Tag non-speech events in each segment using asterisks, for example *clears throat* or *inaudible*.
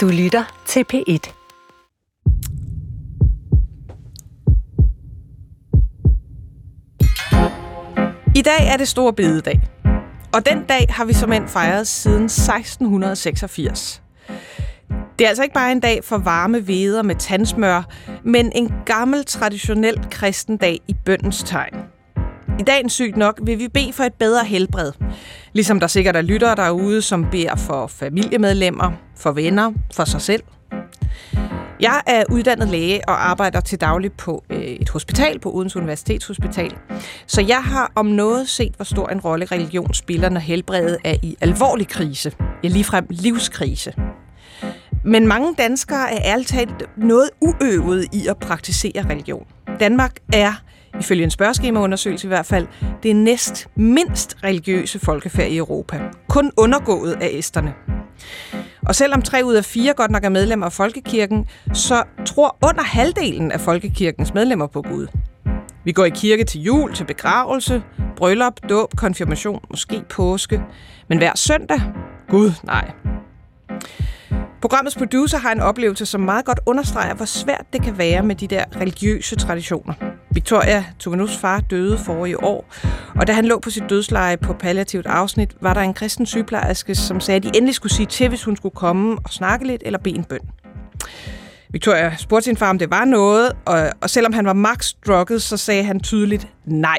Du lytter til P1. I dag er det store bededag. Og den dag har vi som end fejret siden 1686. Det er altså ikke bare en dag for varme veder med tandsmør, men en gammel traditionel kristen dag i bøndens tegn. I dagens sygt nok vil vi bede for et bedre helbred. Ligesom der sikkert er lyttere derude, som beder for familiemedlemmer, for venner, for sig selv. Jeg er uddannet læge og arbejder til daglig på øh, et hospital, på Odense Universitetshospital. Så jeg har om noget set, hvor stor en rolle religion spiller, når helbredet er i alvorlig krise. Ja, ligefrem livskrise. Men mange danskere er ærligt talt noget uøvet i at praktisere religion. Danmark er, ifølge en spørgeskemaundersøgelse i hvert fald, det næst mindst religiøse folkefærd i Europa. Kun undergået af æsterne. Og selvom tre ud af fire godt nok er medlemmer af Folkekirken, så tror under halvdelen af Folkekirkens medlemmer på Gud. Vi går i kirke til jul, til begravelse, bryllup, dåb, konfirmation, måske påske. Men hver søndag? Gud, nej. Programmets producer har en oplevelse, som meget godt understreger, hvor svært det kan være med de der religiøse traditioner. Victoria Tuvanus far døde forrige år, og da han lå på sit dødsleje på palliativt afsnit, var der en kristen sygeplejerske, som sagde, at de endelig skulle sige til, hvis hun skulle komme og snakke lidt eller bede en bøn. Victoria spurgte sin far, om det var noget, og, og selvom han var max drukket, så sagde han tydeligt nej.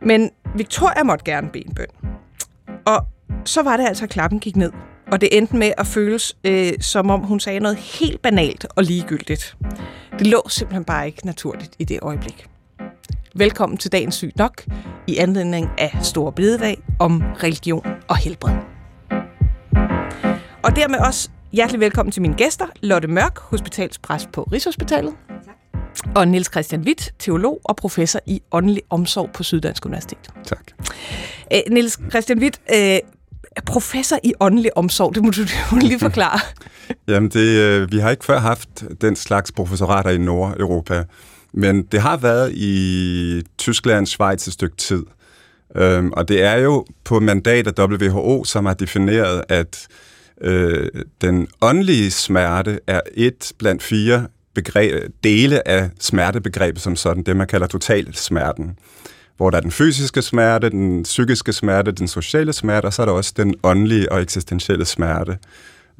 Men Victoria måtte gerne bede en bøn. Og så var det altså, at klappen gik ned. Og det endte med at føles, øh, som om hun sagde noget helt banalt og ligegyldigt. Det lå simpelthen bare ikke naturligt i det øjeblik. Velkommen til dagens syg nok, i anledning af Store Bededag om religion og helbred. Og dermed også hjertelig velkommen til mine gæster, Lotte Mørk, hospitalspræst på Rigshospitalet. Tak. Og Niels Christian Witt, teolog og professor i åndelig omsorg på Syddansk Universitet. Tak. Æ, Niels Christian Witt, øh, professor i åndelig omsorg, det må du, du lige forklare. *laughs* Jamen, det, øh, vi har ikke før haft den slags professorater i Nordeuropa, men det har været i Tyskland, Schweiz et stykke tid. Øhm, og det er jo på mandat af WHO, som har defineret, at øh, den åndelige smerte er et blandt fire begreb, dele af smertebegrebet som sådan, det man kalder total smerten hvor der er den fysiske smerte, den psykiske smerte, den sociale smerte, og så er der også den åndelige og eksistentielle smerte.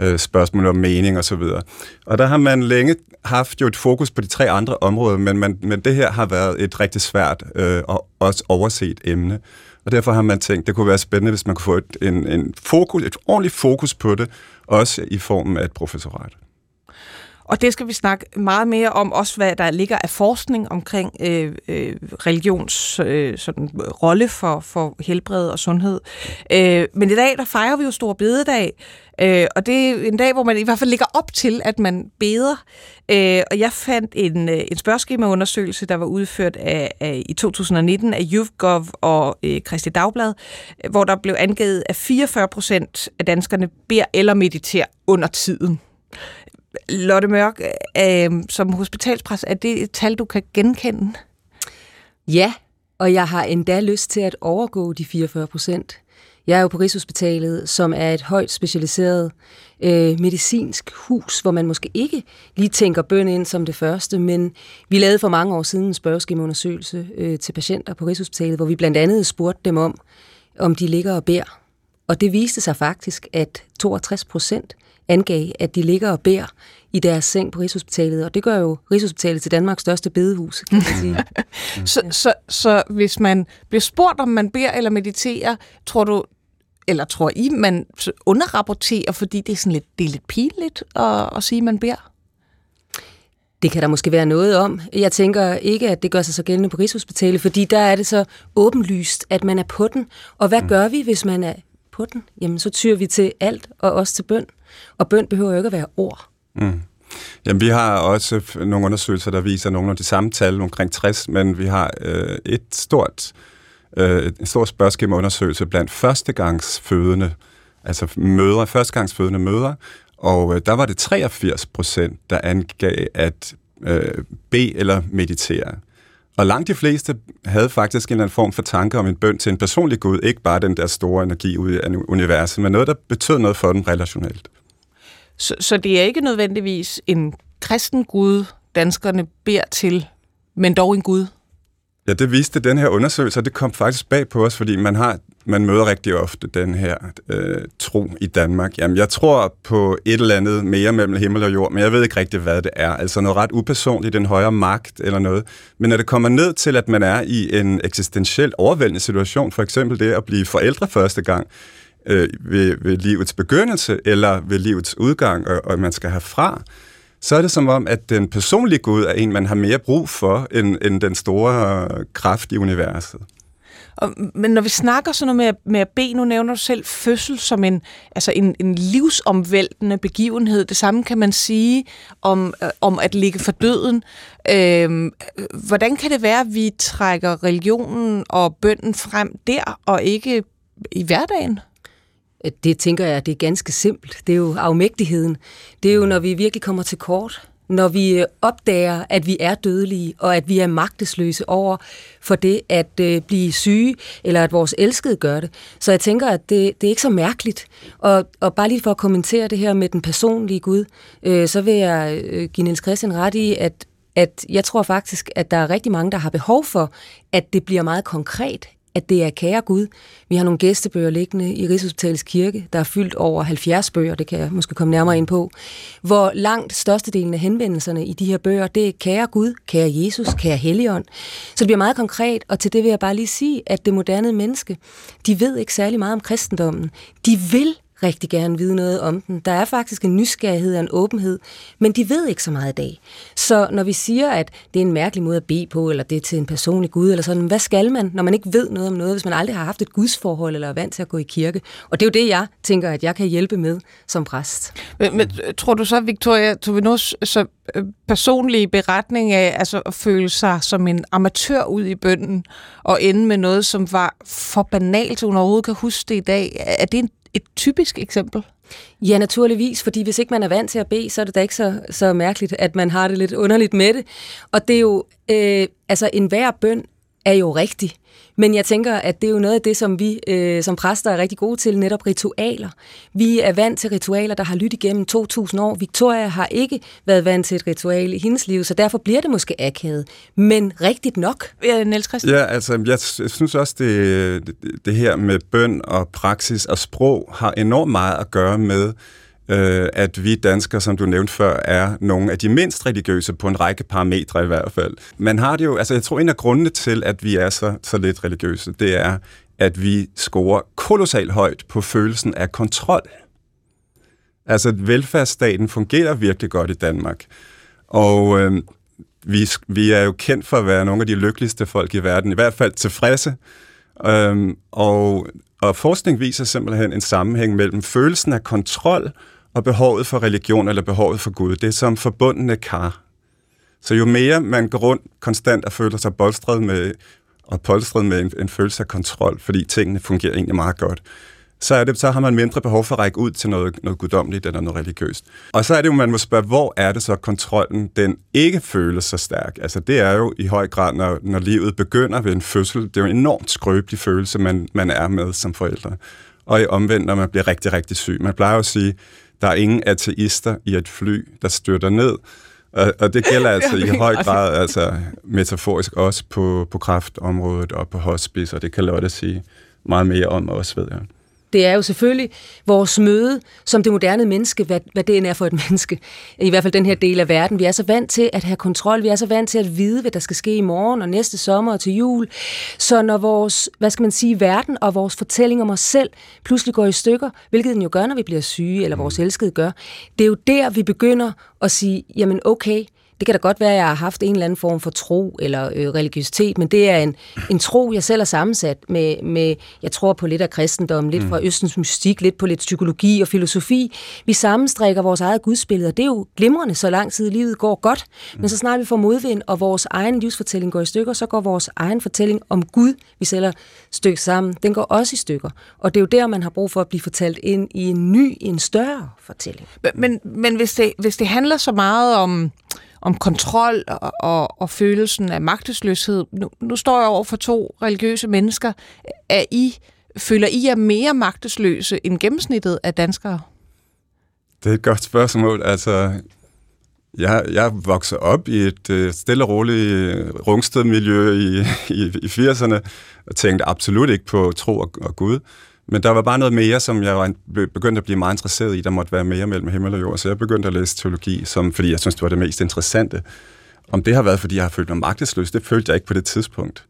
Øh, spørgsmål om mening og så videre. Og der har man længe haft jo et fokus på de tre andre områder, men, man, men det her har været et rigtig svært øh, og også overset emne. Og derfor har man tænkt, det kunne være spændende, hvis man kunne få et, en, en fokus, et ordentligt fokus på det, også i formen af et professorat. Og det skal vi snakke meget mere om, også hvad der ligger af forskning omkring øh, øh, religions øh, sådan, rolle for, for helbred og sundhed. Øh, men i dag, der fejrer vi jo Stor Bededag, øh, og det er en dag, hvor man i hvert fald ligger op til, at man beder. Øh, og jeg fandt en, øh, en spørgeskemaundersøgelse, der var udført af, af, i 2019 af YouGov og øh, Christi Dagblad, hvor der blev angivet, at 44 procent af danskerne beder eller mediterer under tiden. Lotte Mørk, øh, som hospitalspræst, er det et tal, du kan genkende? Ja, og jeg har endda lyst til at overgå de 44 procent. Jeg er jo på Rigshospitalet, som er et højt specialiseret øh, medicinsk hus, hvor man måske ikke lige tænker bøn ind som det første, men vi lavede for mange år siden en spørgeskemaundersøgelse øh, til patienter på Rigshospitalet, hvor vi blandt andet spurgte dem om, om de ligger og beder. Og det viste sig faktisk, at 62 procent angav, at de ligger og beder i deres seng på Rigshospitalet, og det gør jo Rigshospitalet til Danmarks største bedehus, kan man sige. *laughs* så, så, så hvis man bliver spurgt, om man beder eller mediterer, tror du, eller tror I, man underrapporterer, fordi det er sådan lidt, det er lidt pinligt at, at sige, at man beder? Det kan der måske være noget om. Jeg tænker ikke, at det gør sig så gældende på Rigshospitalet, fordi der er det så åbenlyst, at man er på den. Og hvad mm. gør vi, hvis man er på den? Jamen, så tyrer vi til alt, og også til bøn. Og bøn behøver jo ikke at være ord. Mm. Jamen, vi har også nogle undersøgelser, der viser nogle af de samme tal, omkring 60, men vi har øh, et stort, øh, en stor spørgeskemaundersøgelse blandt førstegangsfødende, altså mødre, førstegangsfødende mødre, og øh, der var det 83 procent, der angav at øh, bede eller meditere. Og langt de fleste havde faktisk en eller anden form for tanke om en bøn til en personlig Gud, ikke bare den der store energi ude i universet, men noget, der betød noget for dem relationelt. Så, så det er ikke nødvendigvis en kristen Gud, danskerne beder til, men dog en Gud. Ja, det viste den her undersøgelse, og det kom faktisk bag på os, fordi man har man møder rigtig ofte den her øh, tro i Danmark. Jamen, jeg tror på et eller andet mere mellem himmel og jord, men jeg ved ikke rigtig, hvad det er. Altså noget ret upersonligt, en højere magt eller noget. Men når det kommer ned til, at man er i en eksistentiel overvældende situation, for eksempel det at blive forældre første gang, øh, ved, ved livets begyndelse eller ved livets udgang, og, og man skal have fra, så er det som om, at den personlige Gud er en, man har mere brug for, end, end den store kraft i universet. Og, men når vi snakker sådan noget med, med at bede, nu nævner du selv fødsel som en, altså en, en livsomvæltende begivenhed. Det samme kan man sige om, øh, om at ligge for døden. Øhm, hvordan kan det være, at vi trækker religionen og bønden frem der, og ikke i hverdagen? Det tænker jeg, det er ganske simpelt. Det er jo afmægtigheden. Det er jo, når vi virkelig kommer til kort når vi øh, opdager, at vi er dødelige, og at vi er magtesløse over for det at øh, blive syge, eller at vores elskede gør det. Så jeg tænker, at det, det er ikke så mærkeligt. Og, og bare lige for at kommentere det her med den personlige Gud, øh, så vil jeg øh, give Niels Christian ret i, at at jeg tror faktisk, at der er rigtig mange, der har behov for, at det bliver meget konkret, at det er kære Gud. Vi har nogle gæstebøger liggende i Rigshospitalets kirke, der er fyldt over 70 bøger, det kan jeg måske komme nærmere ind på, hvor langt størstedelen af henvendelserne i de her bøger, det er kære Gud, kære Jesus, kære Helligånd. Så det bliver meget konkret, og til det vil jeg bare lige sige, at det moderne menneske, de ved ikke særlig meget om kristendommen. De vil rigtig gerne vide noget om den. Der er faktisk en nysgerrighed og en åbenhed, men de ved ikke så meget i dag. Så når vi siger, at det er en mærkelig måde at bede på, eller det er til en personlig Gud, eller sådan, hvad skal man, når man ikke ved noget om noget, hvis man aldrig har haft et gudsforhold, eller er vant til at gå i kirke? Og det er jo det, jeg tænker, at jeg kan hjælpe med som præst. Men, men øh, tror du så, Victoria Tovinos, så øh, personlige beretning af altså at føle sig som en amatør ud i bønden, og ende med noget, som var for banalt, hun overhovedet kan huske det i dag, er det en et typisk eksempel? Ja, naturligvis, fordi hvis ikke man er vant til at bede, så er det da ikke så, så mærkeligt, at man har det lidt underligt med det. Og det er jo, øh, altså enhver bøn er jo rigtig. Men jeg tænker, at det er jo noget af det, som vi øh, som præster er rigtig gode til, netop ritualer. Vi er vant til ritualer, der har lyttet igennem 2.000 år. Victoria har ikke været vant til et ritual i hendes liv, så derfor bliver det måske akavet. Men rigtigt nok. Ja, Niels Christian? Ja, altså, jeg synes også, det, det her med bøn og praksis og sprog har enormt meget at gøre med øh, at vi danskere, som du nævnte før, er nogle af de mindst religiøse på en række parametre i hvert fald. Man har det jo, altså jeg tror, en af grundene til, at vi er så, så lidt religiøse, det er, at vi scorer kolossalt højt på følelsen af kontrol. Altså, at velfærdsstaten fungerer virkelig godt i Danmark. Og øh, vi, vi er jo kendt for at være nogle af de lykkeligste folk i verden, i hvert fald tilfredse. Øh, og, og forskning viser simpelthen en sammenhæng mellem følelsen af kontrol og behovet for religion eller behovet for Gud. Det er som forbundne kar. Så jo mere man går rundt konstant og føler sig bolstret med, og polstret med en, en følelse af kontrol, fordi tingene fungerer egentlig meget godt, så, er det, så har man mindre behov for at række ud til noget, noget guddommeligt eller noget religiøst. Og så er det jo, man må spørge, hvor er det så kontrollen, den ikke føles så stærk? Altså det er jo i høj grad, når, når livet begynder ved en fødsel, det er jo en enormt skrøbelig følelse, man, man er med som forældre. Og i omvendt, når man bliver rigtig, rigtig syg. Man plejer jo at sige, der er ingen ateister i et fly, der styrter ned. Og, og det gælder *laughs* altså i høj grad, altså metaforisk også på, på kraftområdet og på hospice, og det kan Lotte sige meget mere om også, ved jeg. Det er jo selvfølgelig vores møde som det moderne menneske, hvad, hvad det er for et *laughs* menneske. I hvert fald den her del af verden. Vi er så vant til at have kontrol. Vi er så vant til at vide, hvad der skal ske i morgen og næste sommer og til jul. Så når vores, hvad skal man sige, verden og vores fortælling om os selv pludselig går i stykker, hvilket den jo gør, når vi bliver syge, eller vores elskede gør, det er jo der, vi begynder at sige, jamen okay, det kan da godt være, at jeg har haft en eller anden form for tro eller øh, religiøsitet, men det er en, en tro, jeg selv har sammensat med, med, jeg tror på lidt af kristendom, lidt mm. fra Østens mystik, lidt på lidt psykologi og filosofi. Vi sammenstrikker vores eget gudsbillede, og det er jo glimrende, så lang tid livet går godt. Mm. Men så snart vi får modvind, og vores egen livsfortælling går i stykker, så går vores egen fortælling om Gud, vi sælger stykke sammen, den går også i stykker. Og det er jo der, man har brug for at blive fortalt ind i en ny, en større fortælling. Men, men hvis, det, hvis det handler så meget om om kontrol og, og, og følelsen af magtesløshed. Nu, nu står jeg over for to religiøse mennesker. Er I, føler I jer mere magtesløse end gennemsnittet af danskere? Det er et godt spørgsmål. Altså, jeg, jeg voksede op i et øh, stille og roligt øh, rungstedmiljø *laughs* i, i, i 80'erne, og tænkte absolut ikke på tro og, og Gud. Men der var bare noget mere, som jeg var begyndte at blive meget interesseret i. Der måtte være mere mellem himmel og jord. Så jeg begyndte at læse teologi, som, fordi jeg synes, det var det mest interessante. Om det har været, fordi jeg har følt mig magtesløs, det følte jeg ikke på det tidspunkt.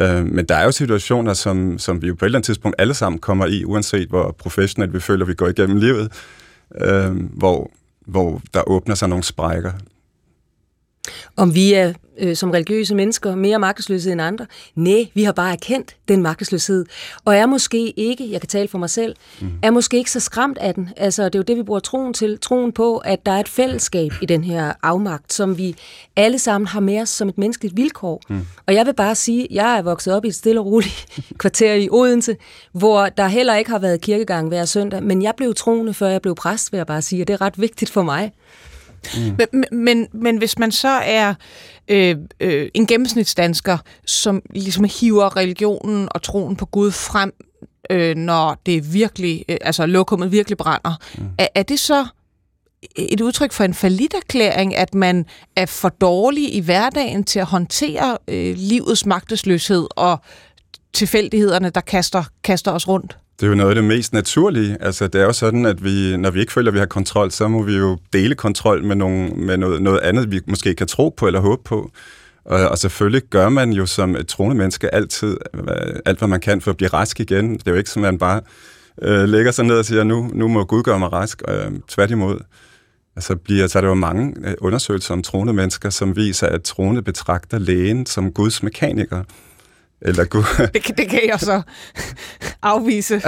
Øh, men der er jo situationer, som, som vi jo på et eller andet tidspunkt alle sammen kommer i, uanset hvor professionelt vi føler, vi går igennem livet, øh, hvor, hvor der åbner sig nogle sprækker. Om vi er øh, som religiøse mennesker mere magtesløse end andre? Nej, vi har bare erkendt den magtesløshed, og er måske ikke, jeg kan tale for mig selv, mm. er måske ikke så skræmt af den. Altså, det er jo det, vi bruger troen til. Troen på, at der er et fællesskab i den her afmagt, som vi alle sammen har med os som et menneskeligt vilkår. Mm. Og jeg vil bare sige, at jeg er vokset op i et stille og roligt *laughs* kvarter i Odense, hvor der heller ikke har været kirkegang hver søndag, men jeg blev troende, før jeg blev præst, vil jeg bare sige, og det er ret vigtigt for mig. Mm. Men, men, men hvis man så er øh, øh, en gennemsnitsdansker, som ligesom hiver religionen og troen på Gud frem, øh, når det virkelig, øh, altså lokummet virkelig brænder, mm. er, er det så et udtryk for en erklæring, at man er for dårlig i hverdagen til at håndtere øh, livets magtesløshed og tilfældighederne, der kaster, kaster os rundt? Det er jo noget af det mest naturlige. Altså, det er jo sådan, at vi, når vi ikke føler, at vi har kontrol, så må vi jo dele kontrol med, nogle, med noget, noget andet, vi måske kan tro på eller håbe på. Og, og selvfølgelig gør man jo som et troende menneske altid øh, alt, hvad man kan for at blive rask igen. Det er jo ikke som, at man bare øh, lægger sig ned og siger, nu, nu må Gud gøre mig rask. Øh, tværtimod. Altså, bliver, så er der jo mange øh, undersøgelser om troende mennesker, som viser, at troende betragter lægen som Guds mekaniker. Eller Gud. *laughs* Det, det kan jeg så *laughs* afvise. *laughs* det,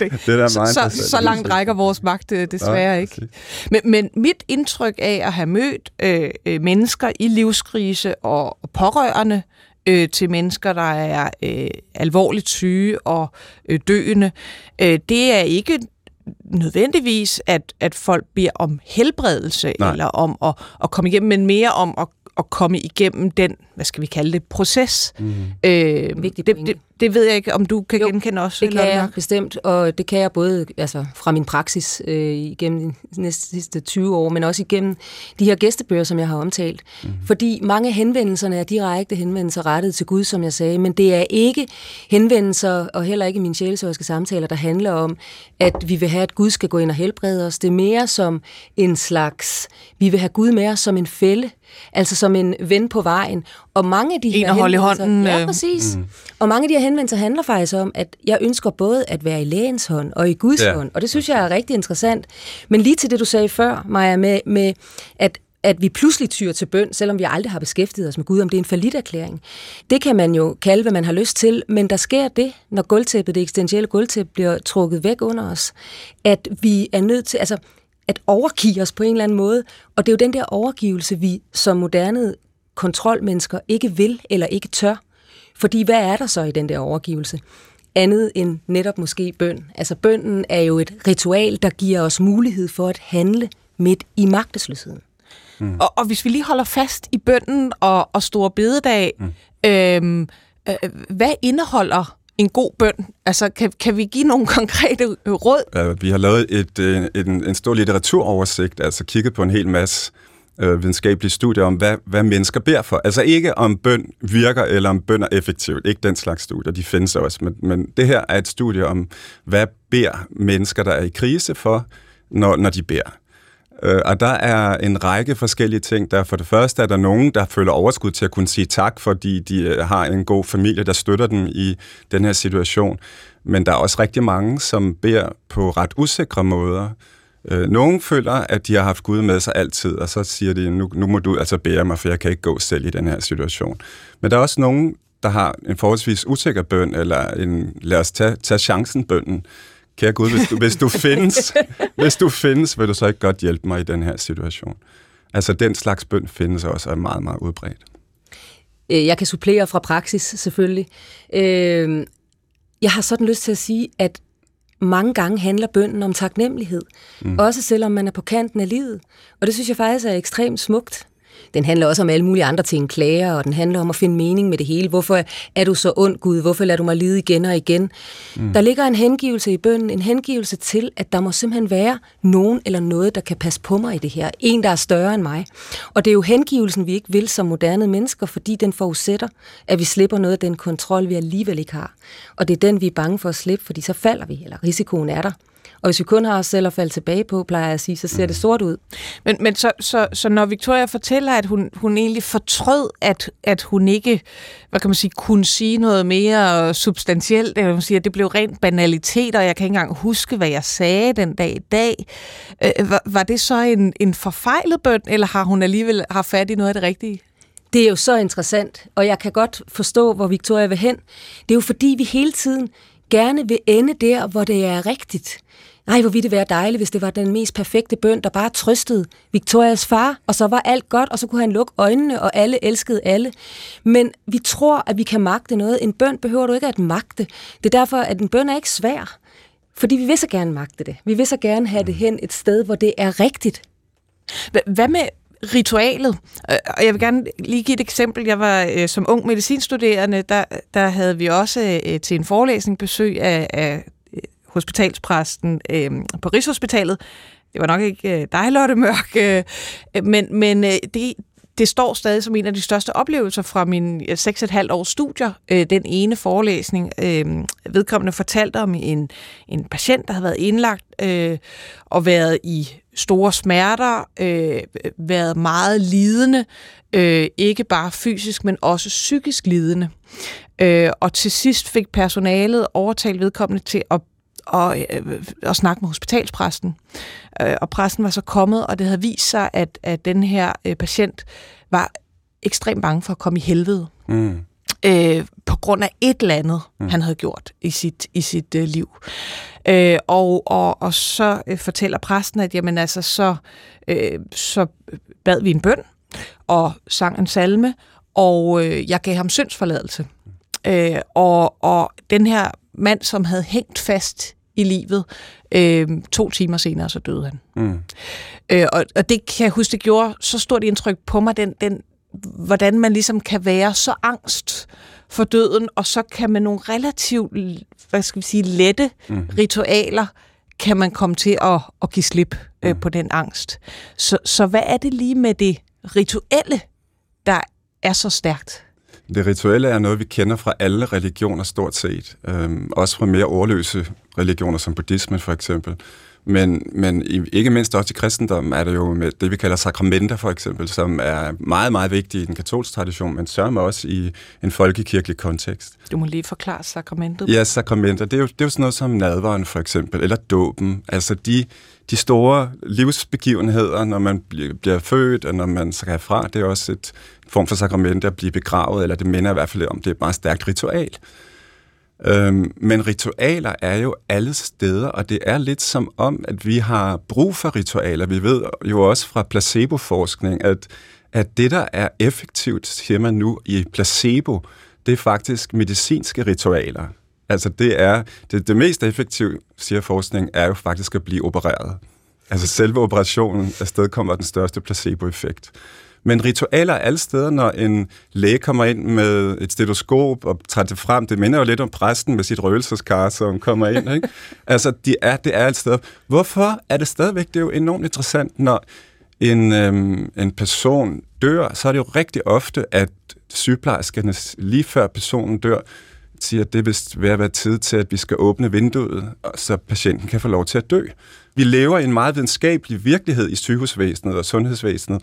det er meget så, så langt rækker vores magt øh, desværre ja, ikke. Men, men mit indtryk af at have mødt øh, øh, mennesker i livskrise og, pårørende øh, til mennesker, der er øh, alvorligt syge og øh, døende, øh, det er ikke nødvendigvis, at, at folk beder om helbredelse Nej. eller om at, at komme igennem, men mere om at at komme igennem den, hvad skal vi kalde det, proces. Mm. Øh, det, det, det ved jeg ikke, om du kan jo, genkende også. det kan jeg nok. bestemt, og det kan jeg både altså, fra min praksis øh, igennem de næste sidste 20 år, men også igennem de her gæstebøger, som jeg har omtalt. Mm. Fordi mange henvendelserne er direkte henvendelser rettet til Gud, som jeg sagde, men det er ikke henvendelser, og heller ikke mine sjælesørske samtaler, der handler om, at vi vil have, at Gud skal gå ind og helbrede os. Det er mere som en slags, vi vil have Gud med os som en fælde, altså som en ven på vejen. Og mange af de en her holde i hånden. Ja, øh. præcis. Mm. Og mange af de her henvendelser handler faktisk om, at jeg ønsker både at være i lægens hånd og i Guds ja. hånd. Og det synes jeg er rigtig interessant. Men lige til det, du sagde før, Maja, med, med at at vi pludselig tyr til bøn, selvom vi aldrig har beskæftiget os med Gud, om det er en forlitterklæring. Det kan man jo kalde, hvad man har lyst til, men der sker det, når gulvtæppet, det eksistentielle gulvtæppe, bliver trukket væk under os, at vi er nødt til, altså at overgive os på en eller anden måde. Og det er jo den der overgivelse, vi som moderne kontrolmennesker ikke vil eller ikke tør. Fordi hvad er der så i den der overgivelse? Andet end netop måske bøn. Altså bønnen er jo et ritual, der giver os mulighed for at handle midt i magtesløsheden. Mm. Og, og hvis vi lige holder fast i bønnen og, og store bededag, mm. øhm, øh, hvad indeholder en god bøn? Altså, kan, kan vi give nogle *laughs* konkrete råd? Ja, vi har lavet et, en, en, en stor litteraturoversigt, altså kigget på en hel masse øh, øh, videnskabelige studier om, hvad, hvad mennesker beder for. Altså ikke om bøn virker, eller om bøn er effektivt. Ikke den slags studier, de findes også. Men, men det her er et studie om, hvad beder mennesker, der er i krise for, når, når de beder. Øh, og der er en række forskellige ting. Der for det første er der nogen, der føler overskud til at kunne sige tak, fordi de øh, har en god familie, der støtter dem i den her situation. Men der er også rigtig mange, som beder på ret usikre måder. Øh, nogen føler, at de har haft Gud med sig altid, og så siger de, nu, nu må du altså bære mig, for jeg kan ikke gå selv i den her situation. Men der er også nogen, der har en forholdsvis usikker bøn, eller en lad os tage, tage chancen bønnen. Kære Gud, hvis du, hvis du findes, *laughs* hvis du findes, vil du så ikke godt hjælpe mig i den her situation? Altså, den slags bøn findes også og er meget, meget udbredt. Øh, jeg kan supplere fra praksis, selvfølgelig. Øh, jeg har sådan lyst til at sige, at mange gange handler bønden om taknemmelighed. Mm. Også selvom man er på kanten af livet. Og det synes jeg faktisk er ekstremt smukt. Den handler også om alle mulige andre ting, klager, og den handler om at finde mening med det hele. Hvorfor er du så ond, Gud? Hvorfor lader du mig lide igen og igen? Mm. Der ligger en hengivelse i bønden, en hengivelse til, at der må simpelthen være nogen eller noget, der kan passe på mig i det her. En, der er større end mig. Og det er jo hengivelsen, vi ikke vil som moderne mennesker, fordi den forudsætter, at vi slipper noget af den kontrol, vi alligevel ikke har. Og det er den, vi er bange for at slippe, fordi så falder vi, eller risikoen er der. Og hvis vi kun har os selv at falde tilbage på, plejer jeg at sige, så ser mm. det sort ud. Men, men så, så, så når Victoria fortæller, at hun, hun egentlig fortrød, at, at hun ikke, hvad kan man sige, kunne sige noget mere substantielt, eller hun siger, at det blev rent banalitet, og jeg kan ikke engang huske, hvad jeg sagde den dag i dag. Øh, var, var det så en, en forfejlet bøn, eller har hun alligevel haft fat i noget af det rigtige? Det er jo så interessant, og jeg kan godt forstå, hvor Victoria vil hen. Det er jo fordi, vi hele tiden gerne vil ende der, hvor det er rigtigt. Nej, hvor ville det være dejligt, hvis det var den mest perfekte bøn, der bare trøstede Victorias far, og så var alt godt, og så kunne han lukke øjnene, og alle elskede alle. Men vi tror, at vi kan magte noget. En bøn behøver du ikke at magte. Det er derfor, at en bøn er ikke svær. Fordi vi vil så gerne magte det. Vi vil så gerne have det hen et sted, hvor det er rigtigt. Hvad med ritualet. Og jeg vil gerne lige give et eksempel. Jeg var øh, som ung medicinstuderende, der, der havde vi også øh, til en forelæsning besøg af, af øh, hospitalspræsten øh, på Rigshospitalet. Det var nok ikke øh, dig, Lotte Mørk, øh, men, men øh, det, det står stadig som en af de største oplevelser fra min 6,5 års studier. Øh, den ene forelæsning, øh, vedkommende fortalte om en, en patient, der havde været indlagt øh, og været i store smerter, øh, været meget lidende, øh, ikke bare fysisk, men også psykisk lidende. Øh, og til sidst fik personalet overtalt vedkommende til at øh, og, øh, og snakke med hospitalspræsten. Øh, og præsten var så kommet, og det havde vist sig, at, at den her øh, patient var ekstremt bange for at komme i helvede. Mm. Øh, på grund af et eller andet, mm. han havde gjort i sit, i sit øh, liv. Øh, og, og, og så øh, fortæller præsten, at jamen, altså, så, øh, så bad vi en bøn og sang en salme, og øh, jeg gav ham syndsforladelse. Øh, og, og den her mand, som havde hængt fast i livet, øh, to timer senere, så døde han. Mm. Øh, og, og det kan jeg huske, det gjorde så stort indtryk på mig, den, den, hvordan man ligesom kan være så angst for døden, og så kan man nogle relativt, hvad skal vi sige, lette mm. ritualer, kan man komme til at, at give slip øh, mm. på den angst. Så, så hvad er det lige med det rituelle, der er så stærkt? Det rituelle er noget, vi kender fra alle religioner stort set. Øhm, også fra mere ordløse religioner, som buddhismen for eksempel. Men, men ikke mindst også i kristendommen er det jo med det, vi kalder sakramenter for eksempel, som er meget, meget vigtige i den katolske tradition, men sørger også i en folkekirkelig kontekst. Du må lige forklare sakramentet. Ja, sakramenter. Det er jo, det er jo sådan noget som nadveren for eksempel, eller dåben. Altså de, de store livsbegivenheder, når man bliver, født, og når man skal herfra, det er også et form for sakrament at blive begravet, eller det minder i hvert fald om, det er et meget stærkt ritual. Øhm, men ritualer er jo alle steder, og det er lidt som om, at vi har brug for ritualer. Vi ved jo også fra placeboforskning, at, at det, der er effektivt, siger man nu, i placebo, det er faktisk medicinske ritualer. Altså det er, det, det mest effektive, siger forskning, er jo faktisk at blive opereret. Altså selve operationen afstedkommer den største placeboeffekt. Men ritualer er alle steder, når en læge kommer ind med et stetoskop og tager det frem. Det minder jo lidt om præsten med sit røgelseskar, som kommer ind. Ikke? *laughs* altså, de er, det er alle steder. Hvorfor er det stadigvæk? Det er jo enormt interessant, når en, øhm, en person dør, så er det jo rigtig ofte, at sygeplejerskerne lige før personen dør, siger, at det vil være, være tid til, at vi skal åbne vinduet, så patienten kan få lov til at dø. Vi lever i en meget videnskabelig virkelighed i sygehusvæsenet og sundhedsvæsenet,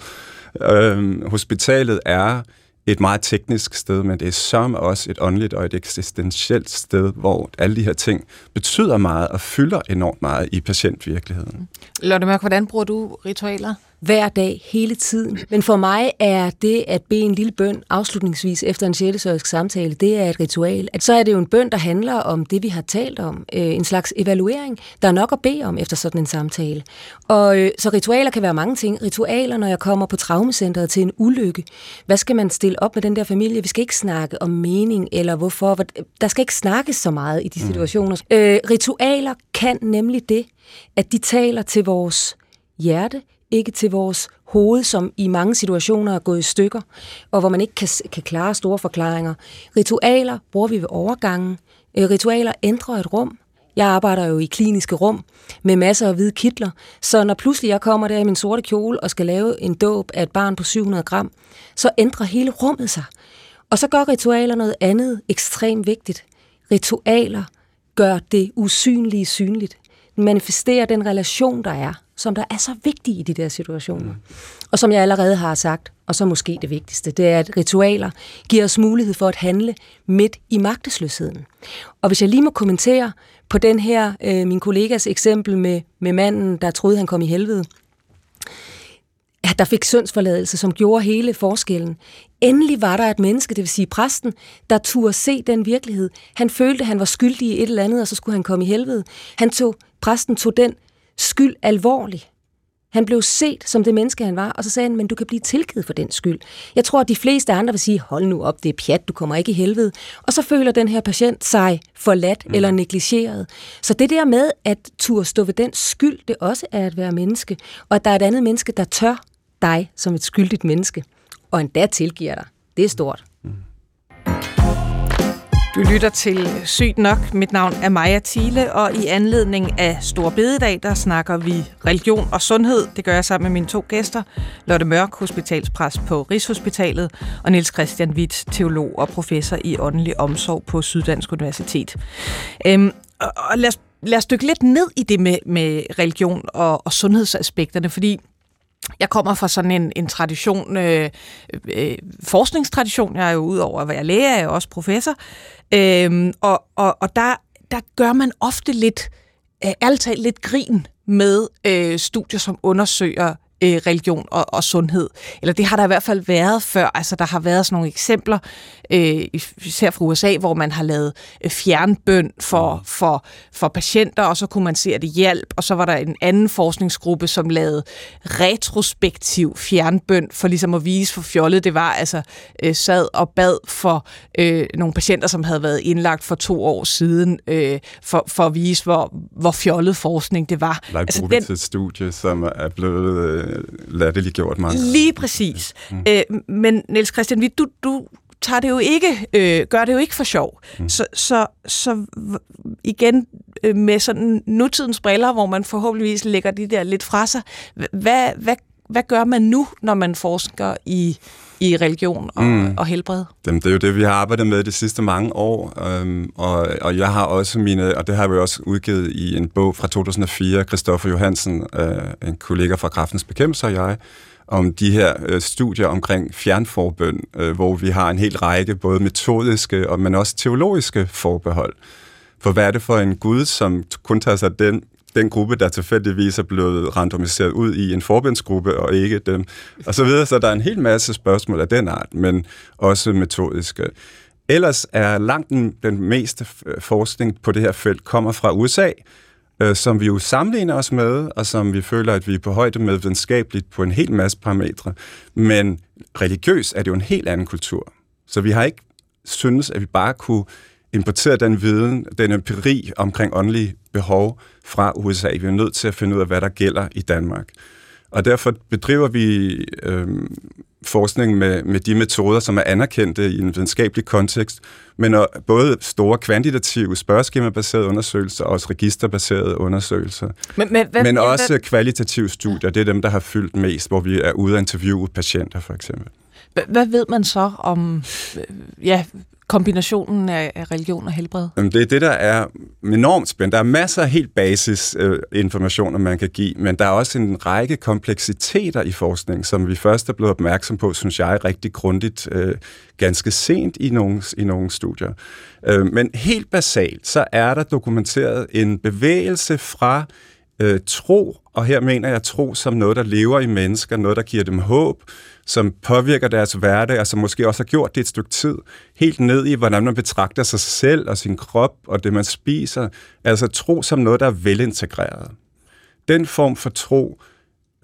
Øhm, hospitalet er et meget teknisk sted, men det er som også et åndeligt og et eksistentielt sted, hvor alle de her ting betyder meget og fylder enormt meget i patientvirkeligheden. Lotte Mørk, hvordan bruger du ritualer? hver dag, hele tiden. Men for mig er det at bede en lille bøn afslutningsvis efter en sjældesørisk samtale, det er et ritual. At så er det jo en bøn, der handler om det, vi har talt om. Øh, en slags evaluering. Der er nok at bede om efter sådan en samtale. Og øh, så ritualer kan være mange ting. Ritualer, når jeg kommer på traumacentret til en ulykke. Hvad skal man stille op med den der familie? Vi skal ikke snakke om mening eller hvorfor. Der skal ikke snakkes så meget i de mm. situationer. Mm. Øh, ritualer kan nemlig det, at de taler til vores hjerte ikke til vores hoved, som i mange situationer er gået i stykker, og hvor man ikke kan, kan klare store forklaringer. Ritualer bruger vi ved overgangen. Øh, ritualer ændrer et rum. Jeg arbejder jo i kliniske rum med masser af hvide kitler, så når pludselig jeg kommer der i min sorte kjole og skal lave en dåb af et barn på 700 gram, så ændrer hele rummet sig. Og så gør ritualer noget andet ekstremt vigtigt. Ritualer gør det usynlige synligt. Manifesterer den relation, der er, som der er så vigtig i de der situationer. Mm. Og som jeg allerede har sagt, og så måske det vigtigste, det er, at ritualer giver os mulighed for at handle midt i magtesløsheden. Og hvis jeg lige må kommentere på den her, øh, min kollegas eksempel med, med manden, der troede, han kom i helvede, at der fik syndsforladelse, som gjorde hele forskellen. Endelig var der et menneske, det vil sige præsten, der turde se den virkelighed. Han følte, at han var skyldig i et eller andet, og så skulle han komme i helvede. Han tog, præsten tog den skyld alvorlig. Han blev set som det menneske, han var, og så sagde han, men du kan blive tilgivet for den skyld. Jeg tror, at de fleste andre vil sige, hold nu op, det er pjat, du kommer ikke i helvede. Og så føler den her patient sig forladt mm. eller negligeret. Så det der med at turde stå ved den skyld, det også er at være menneske, og at der er et andet menneske, der tør dig som et skyldigt menneske, og endda tilgiver dig, det er stort. Mm. Du lytter til Sygt Nok. Mit navn er Maja Thiele, og i anledning af Stor Bededag, der snakker vi religion og sundhed. Det gør jeg sammen med mine to gæster. Lotte Mørk, hospitalspræst på Rigshospitalet, og Niels Christian Witt, teolog og professor i åndelig omsorg på Syddansk Universitet. Øhm, og lad os, lad os dykke lidt ned i det med, med religion og, og sundhedsaspekterne, fordi jeg kommer fra sådan en, en tradition, øh, øh, øh, forskningstradition. Jeg er jo udover at være læge, jeg er også professor. Øh, og og, og der, der gør man ofte lidt, øh, altid lidt grin med øh, studier, som undersøger øh, religion og, og sundhed. Eller det har der i hvert fald været før. Altså, der har været sådan nogle eksempler, øh, især fra USA, hvor man har lavet øh, fjernbøn for, mm. for, for patienter, og så kunne man se, at det hjælp. Og så var der en anden forskningsgruppe, som lavede retrospektiv fjernbøn, for ligesom at vise, for fjollet det var. Altså, øh, sad og bad for øh, nogle patienter, som havde været indlagt for to år siden, øh, for, for at vise, hvor, hvor fjollet forskning det var. Der er altså, den, studie, som er blevet øh, latterliggjort mange Lige præcis. Mm. Øh, men Niels Christian, du, du tager det jo ikke, øh, gør det jo ikke for sjov. Mm. Så, så, så igen øh, med sådan nutidens briller, hvor man forhåbentligvis lægger de der lidt fra sig. Hvad, hvad, hvad gør man nu, når man forsker i, i religion og, mm. og helbred? Jamen, det er jo det, vi har arbejdet med de sidste mange år, øhm, og, og jeg har også mine, og det har vi også udgivet i en bog fra 2004, Christoffer Johansen, øh, en kollega fra Kraftens Bekæmpelse og jeg, om de her øh, studier omkring fjernforbøn, øh, hvor vi har en hel række både metodiske og men også teologiske forbehold. For hvad er det for en Gud, som kun tager sig den, den gruppe, der tilfældigvis er blevet randomiseret ud i en forbindsgruppe, og ikke dem, og så videre. Så der er en hel masse spørgsmål af den art, men også metodiske. Ellers er langt den, den meste øh, forskning på det her felt kommer fra USA, øh, som vi jo sammenligner os med, og som vi føler, at vi er på højde med videnskabeligt på en hel masse parametre. Men religiøs er det jo en helt anden kultur. Så vi har ikke synes, at vi bare kunne importere den viden, den empiri omkring åndelige behov fra USA. Vi er nødt til at finde ud af, hvad der gælder i Danmark. Og derfor bedriver vi øh, forskning med, med de metoder, som er anerkendte i en videnskabelig kontekst, men både store kvantitative spørgeskemabaserede undersøgelser og også registerbaserede undersøgelser. Men, men, hvad, men også hvad, kvalitative studier, det er dem, der har fyldt mest, hvor vi er ude at interviewe patienter for eksempel. Hvad ved man så om ja, kombinationen af religion og helbred? Det er det, der er enormt spændende. Der er masser af helt basis øh, informationer, man kan give, men der er også en række kompleksiteter i forskning, som vi først er blevet opmærksom på, synes jeg, rigtig grundigt, øh, ganske sent i nogle, i nogle studier. Øh, men helt basalt, så er der dokumenteret en bevægelse fra øh, tro, og her mener jeg tro som noget, der lever i mennesker, noget, der giver dem håb, som påvirker deres hverdag, og som måske også har gjort det et stykke tid, helt ned i, hvordan man betragter sig selv og sin krop og det, man spiser. Altså tro som noget, der er velintegreret. Den form for tro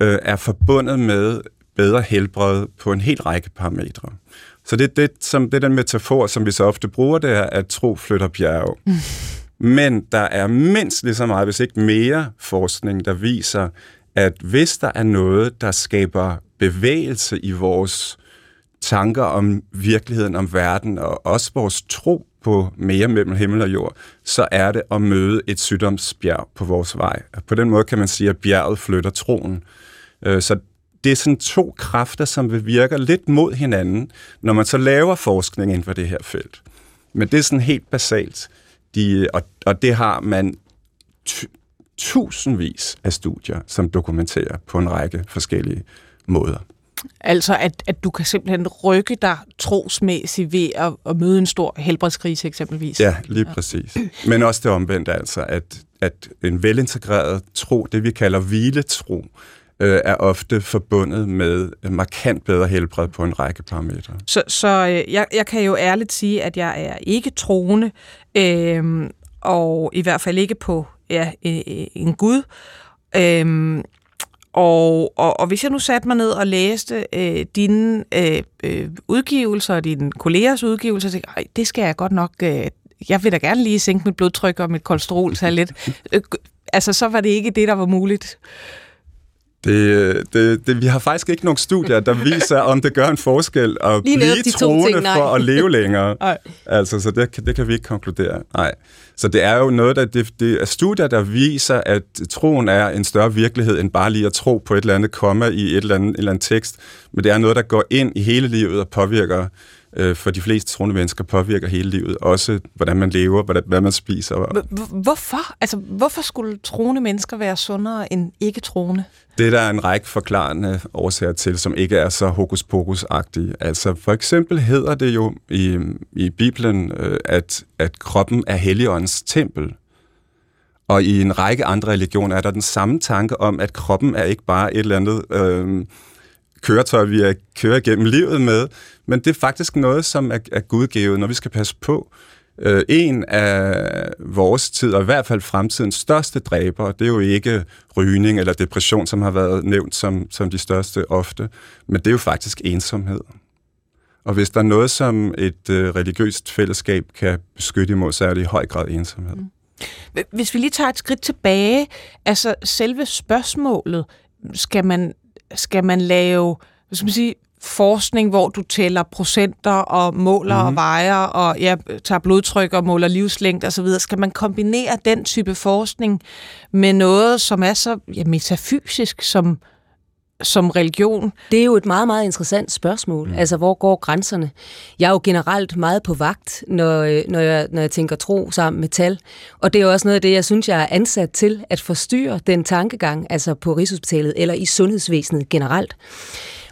øh, er forbundet med bedre helbred på en hel række parametre. Så det er, det, som, det er den metafor, som vi så ofte bruger, det er, at tro flytter bjerge. *laughs* Men der er mindst lige så meget, hvis ikke mere forskning, der viser, at hvis der er noget, der skaber bevægelse i vores tanker om virkeligheden, om verden, og også vores tro på mere mellem himmel og jord, så er det at møde et sygdomsbjerg på vores vej. På den måde kan man sige, at bjerget flytter troen. Øh, så det er sådan to kræfter, som vil virke lidt mod hinanden, når man så laver forskning inden for det her felt. Men det er sådan helt basalt. De, og, og det har man tusindvis af studier, som dokumenterer på en række forskellige måder. Altså, at, at du kan simpelthen rykke dig trosmæssigt ved at, at møde en stor helbredskrise eksempelvis. Ja, lige præcis. Men også det omvendte, altså, at, at en velintegreret tro, det vi kalder hviletro, øh, er ofte forbundet med markant bedre helbred på en række parametre. Så, så øh, jeg, jeg kan jo ærligt sige, at jeg er ikke troende, øh, og i hvert fald ikke på ja, en Gud. Øh, og, og, og hvis jeg nu satte mig ned og læste øh, dine øh, øh, udgivelser og dine kollegers udgivelser, så tænkte jeg, det skal jeg godt nok... Øh, jeg vil da gerne lige sænke mit blodtryk og mit kolesterol så lidt. Øh, altså, så var det ikke det, der var muligt. Det, det, det, vi har faktisk ikke nogen studier, der viser, om det gør en forskel at Lige blive de troende ting, for at leve længere. *laughs* altså, så det, det kan vi ikke konkludere. Nej. Så det er jo noget, der, det, det er studier, der viser, at troen er en større virkelighed, end bare lige at tro på et eller andet komma i et eller andet, en eller andet tekst. Men det er noget, der går ind i hele livet og påvirker øh, for de fleste troende mennesker påvirker hele livet. Også hvordan man lever, hvordan, hvad man spiser. Hvorfor? Altså, hvorfor skulle troende mennesker være sundere end ikke-troende? Det er der en række forklarende årsager til, som ikke er så hokus pokus-agtige. Altså for eksempel hedder det jo i, i Bibelen, øh, at, at kroppen er Helligåndens tempel. Og i en række andre religioner er der den samme tanke om, at kroppen er ikke bare et eller andet øh, køretøj, vi er kører gennem livet med, men det er faktisk noget, som er, er gudgivet, når vi skal passe på. Øh, en af vores tid, og i hvert fald fremtidens største dræber, det er jo ikke rygning eller depression, som har været nævnt som, som de største ofte, men det er jo faktisk ensomhed. Og hvis der er noget, som et øh, religiøst fællesskab kan beskytte imod, så er det i høj grad ensomhed. Mm. Hvis vi lige tager et skridt tilbage, altså selve spørgsmålet, skal man, skal man lave hvad skal man sige, forskning, hvor du tæller procenter og måler mm. og mhm. vejer og ja, tager blodtryk og måler livslængde osv., skal man kombinere den type forskning med noget, som er så ja, metafysisk som som religion? Det er jo et meget, meget interessant spørgsmål. Mm. Altså, hvor går grænserne? Jeg er jo generelt meget på vagt, når, når, jeg, når jeg tænker tro sammen med tal. Og det er jo også noget af det, jeg synes, jeg er ansat til at forstyrre den tankegang, altså på Rigshospitalet eller i sundhedsvæsenet generelt.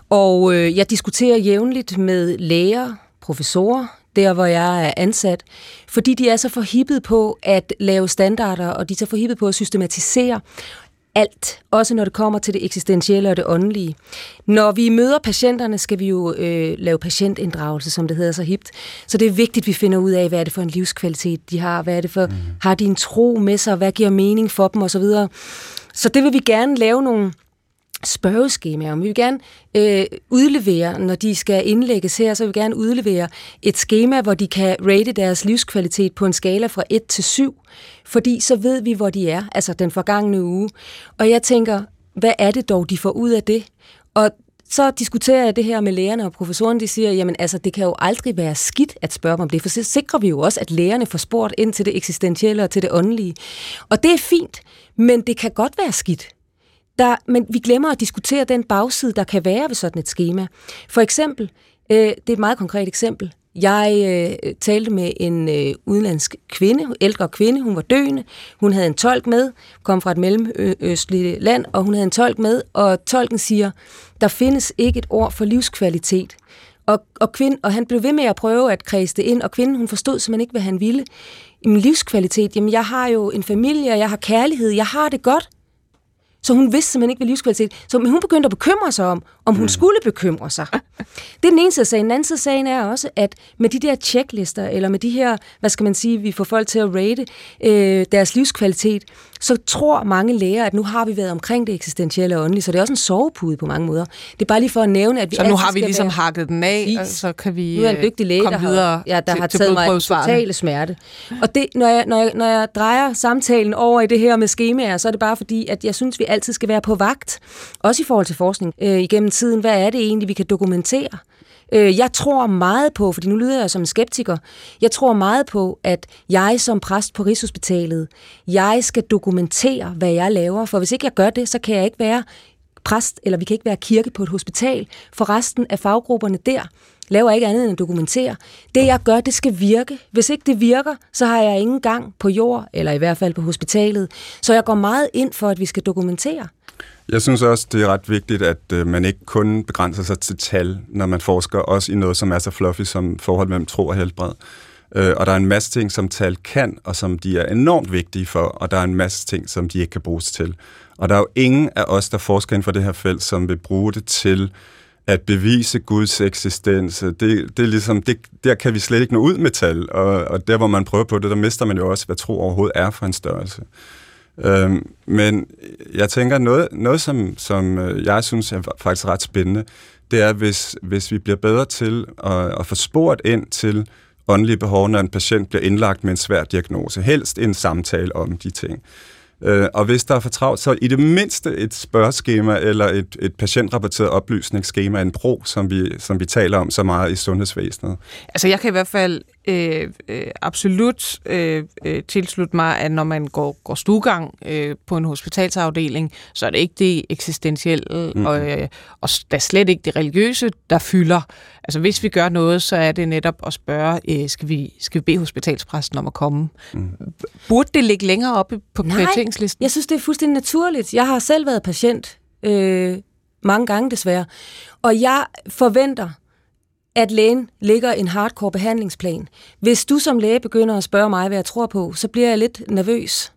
Og øh, jeg diskuterer jævnligt med læger, professorer, der hvor jeg er ansat, fordi de er så forhippet på at lave standarder, og de er så forhippet på at systematisere alt, også når det kommer til det eksistentielle og det åndelige. Når vi møder patienterne, skal vi jo øh, lave patientinddragelse, som det hedder så hipt. Så det er vigtigt, at vi finder ud af, hvad er det for en livskvalitet de har, hvad er det for, mm. har de en tro med sig, hvad giver mening for dem osv. Så, så det vil vi gerne lave nogle spørgeskemaer. Vi vil gerne øh, udlevere, når de skal indlægges her, så vil vi gerne udlevere et skema, hvor de kan rate deres livskvalitet på en skala fra 1 til 7, fordi så ved vi, hvor de er, altså den forgangne uge. Og jeg tænker, hvad er det dog, de får ud af det? Og så diskuterer jeg det her med lægerne og professoren, de siger, jamen altså, det kan jo aldrig være skidt at spørge dem om det, for så sikrer vi jo også, at lægerne får spurgt ind til det eksistentielle og til det åndelige. Og det er fint, men det kan godt være skidt. Der, men vi glemmer at diskutere den bagside, der kan være ved sådan et schema. For eksempel, øh, det er et meget konkret eksempel. Jeg øh, talte med en øh, udenlandsk kvinde, ældre kvinde, hun var døende, hun havde en tolk med, kom fra et mellemøstligt land, og hun havde en tolk med, og tolken siger, der findes ikke et ord for livskvalitet. Og, og, kvinde, og han blev ved med at prøve at kredse det ind, og kvinden hun forstod simpelthen ikke, hvad han ville. Jamen livskvalitet, jamen jeg har jo en familie, og jeg har kærlighed, jeg har det godt. Så hun vidste simpelthen ikke, hvad livskvalitet... Så hun begyndte at bekymre sig om, om hun mm. skulle bekymre sig. Det er den ene side af sagen. Den anden side af sagen er også, at med de der checklister, eller med de her, hvad skal man sige, vi får folk til at rate øh, deres livskvalitet, så tror mange læger, at nu har vi været omkring det eksistentielle og åndelige, så det er også en sovepude på mange måder. Det er bare lige for at nævne, at vi Så nu har vi ligesom være... hakket den af, og så kan vi Nu er en dygtig læge, der har, ja, der til, har taget mig en totale smerte. Og det, når, jeg, når, jeg, når jeg drejer samtalen over i det her med skemaer, så er det bare fordi, at jeg synes, vi altid skal være på vagt, også i forhold til forskning øh, igennem tiden. Hvad er det egentlig, vi kan dokumentere? Øh, jeg tror meget på, fordi nu lyder jeg som en skeptiker, jeg tror meget på, at jeg som præst på Rigshospitalet, jeg skal dokumentere, hvad jeg laver, for hvis ikke jeg gør det, så kan jeg ikke være præst, eller vi kan ikke være kirke på et hospital, for resten af faggrupperne der laver ikke andet end at dokumentere. Det jeg gør, det skal virke. Hvis ikke det virker, så har jeg ingen gang på jord, eller i hvert fald på hospitalet. Så jeg går meget ind for, at vi skal dokumentere. Jeg synes også, det er ret vigtigt, at øh, man ikke kun begrænser sig til tal, når man forsker også i noget, som er så fluffy som forhold mellem tro og helbred. Øh, og der er en masse ting, som tal kan, og som de er enormt vigtige for, og der er en masse ting, som de ikke kan bruges til. Og der er jo ingen af os, der forsker inden for det her felt, som vil bruge det til at bevise Guds eksistens. Det, det er ligesom, det, der kan vi slet ikke nå ud med tal, og, og der, hvor man prøver på det, der mister man jo også, hvad tro overhovedet er for en størrelse. Øhm, men jeg tænker, noget, noget som, som øh, jeg synes er faktisk ret spændende, det er, hvis, hvis vi bliver bedre til at, at få spurgt ind til åndelige behov, når en patient bliver indlagt med en svær diagnose. Helst en samtale om de ting. Øh, og hvis der er for travlt, så i det mindste et spørgeskema eller et, et patientrapporteret oplysningsskema, en pro, som vi, som vi taler om så meget i sundhedsvæsenet. Altså jeg kan i hvert fald øh, øh, absolut øh, øh, tilslutte mig, at når man går, går stuegang øh, på en hospitalsafdeling, så er det ikke det eksistentielle, mm. og, øh, og der er slet ikke det religiøse, der fylder. Altså hvis vi gør noget, så er det netop at spørge, øh, skal, vi, skal vi bede hospitalspræsten om at komme? Mm. Burde det ligge længere oppe på prioriteringslisten? jeg synes, det er fuldstændig naturligt. Jeg har selv været patient øh, mange gange desværre, og jeg forventer, at lægen ligger en hardcore behandlingsplan. Hvis du som læge begynder at spørge mig, hvad jeg tror på, så bliver jeg lidt nervøs.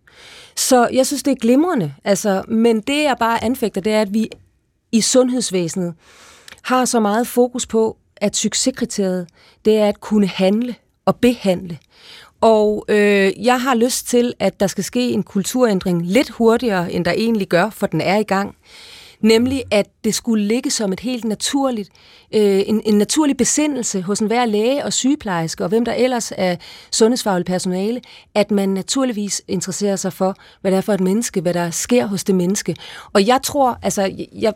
Så jeg synes, det er glimrende. Altså, men det, jeg bare anfægter, det er, at vi i sundhedsvæsenet har så meget fokus på, at succeskriteriet, det er at kunne handle og behandle. Og øh, jeg har lyst til, at der skal ske en kulturændring lidt hurtigere, end der egentlig gør, for den er i gang. Nemlig, at det skulle ligge som et helt naturligt, øh, en, en naturlig besindelse hos enhver læge og sygeplejerske, og hvem der ellers er sundhedsfagligt personale, at man naturligvis interesserer sig for, hvad det er for et menneske, hvad der sker hos det menneske. Og jeg tror, altså, jeg,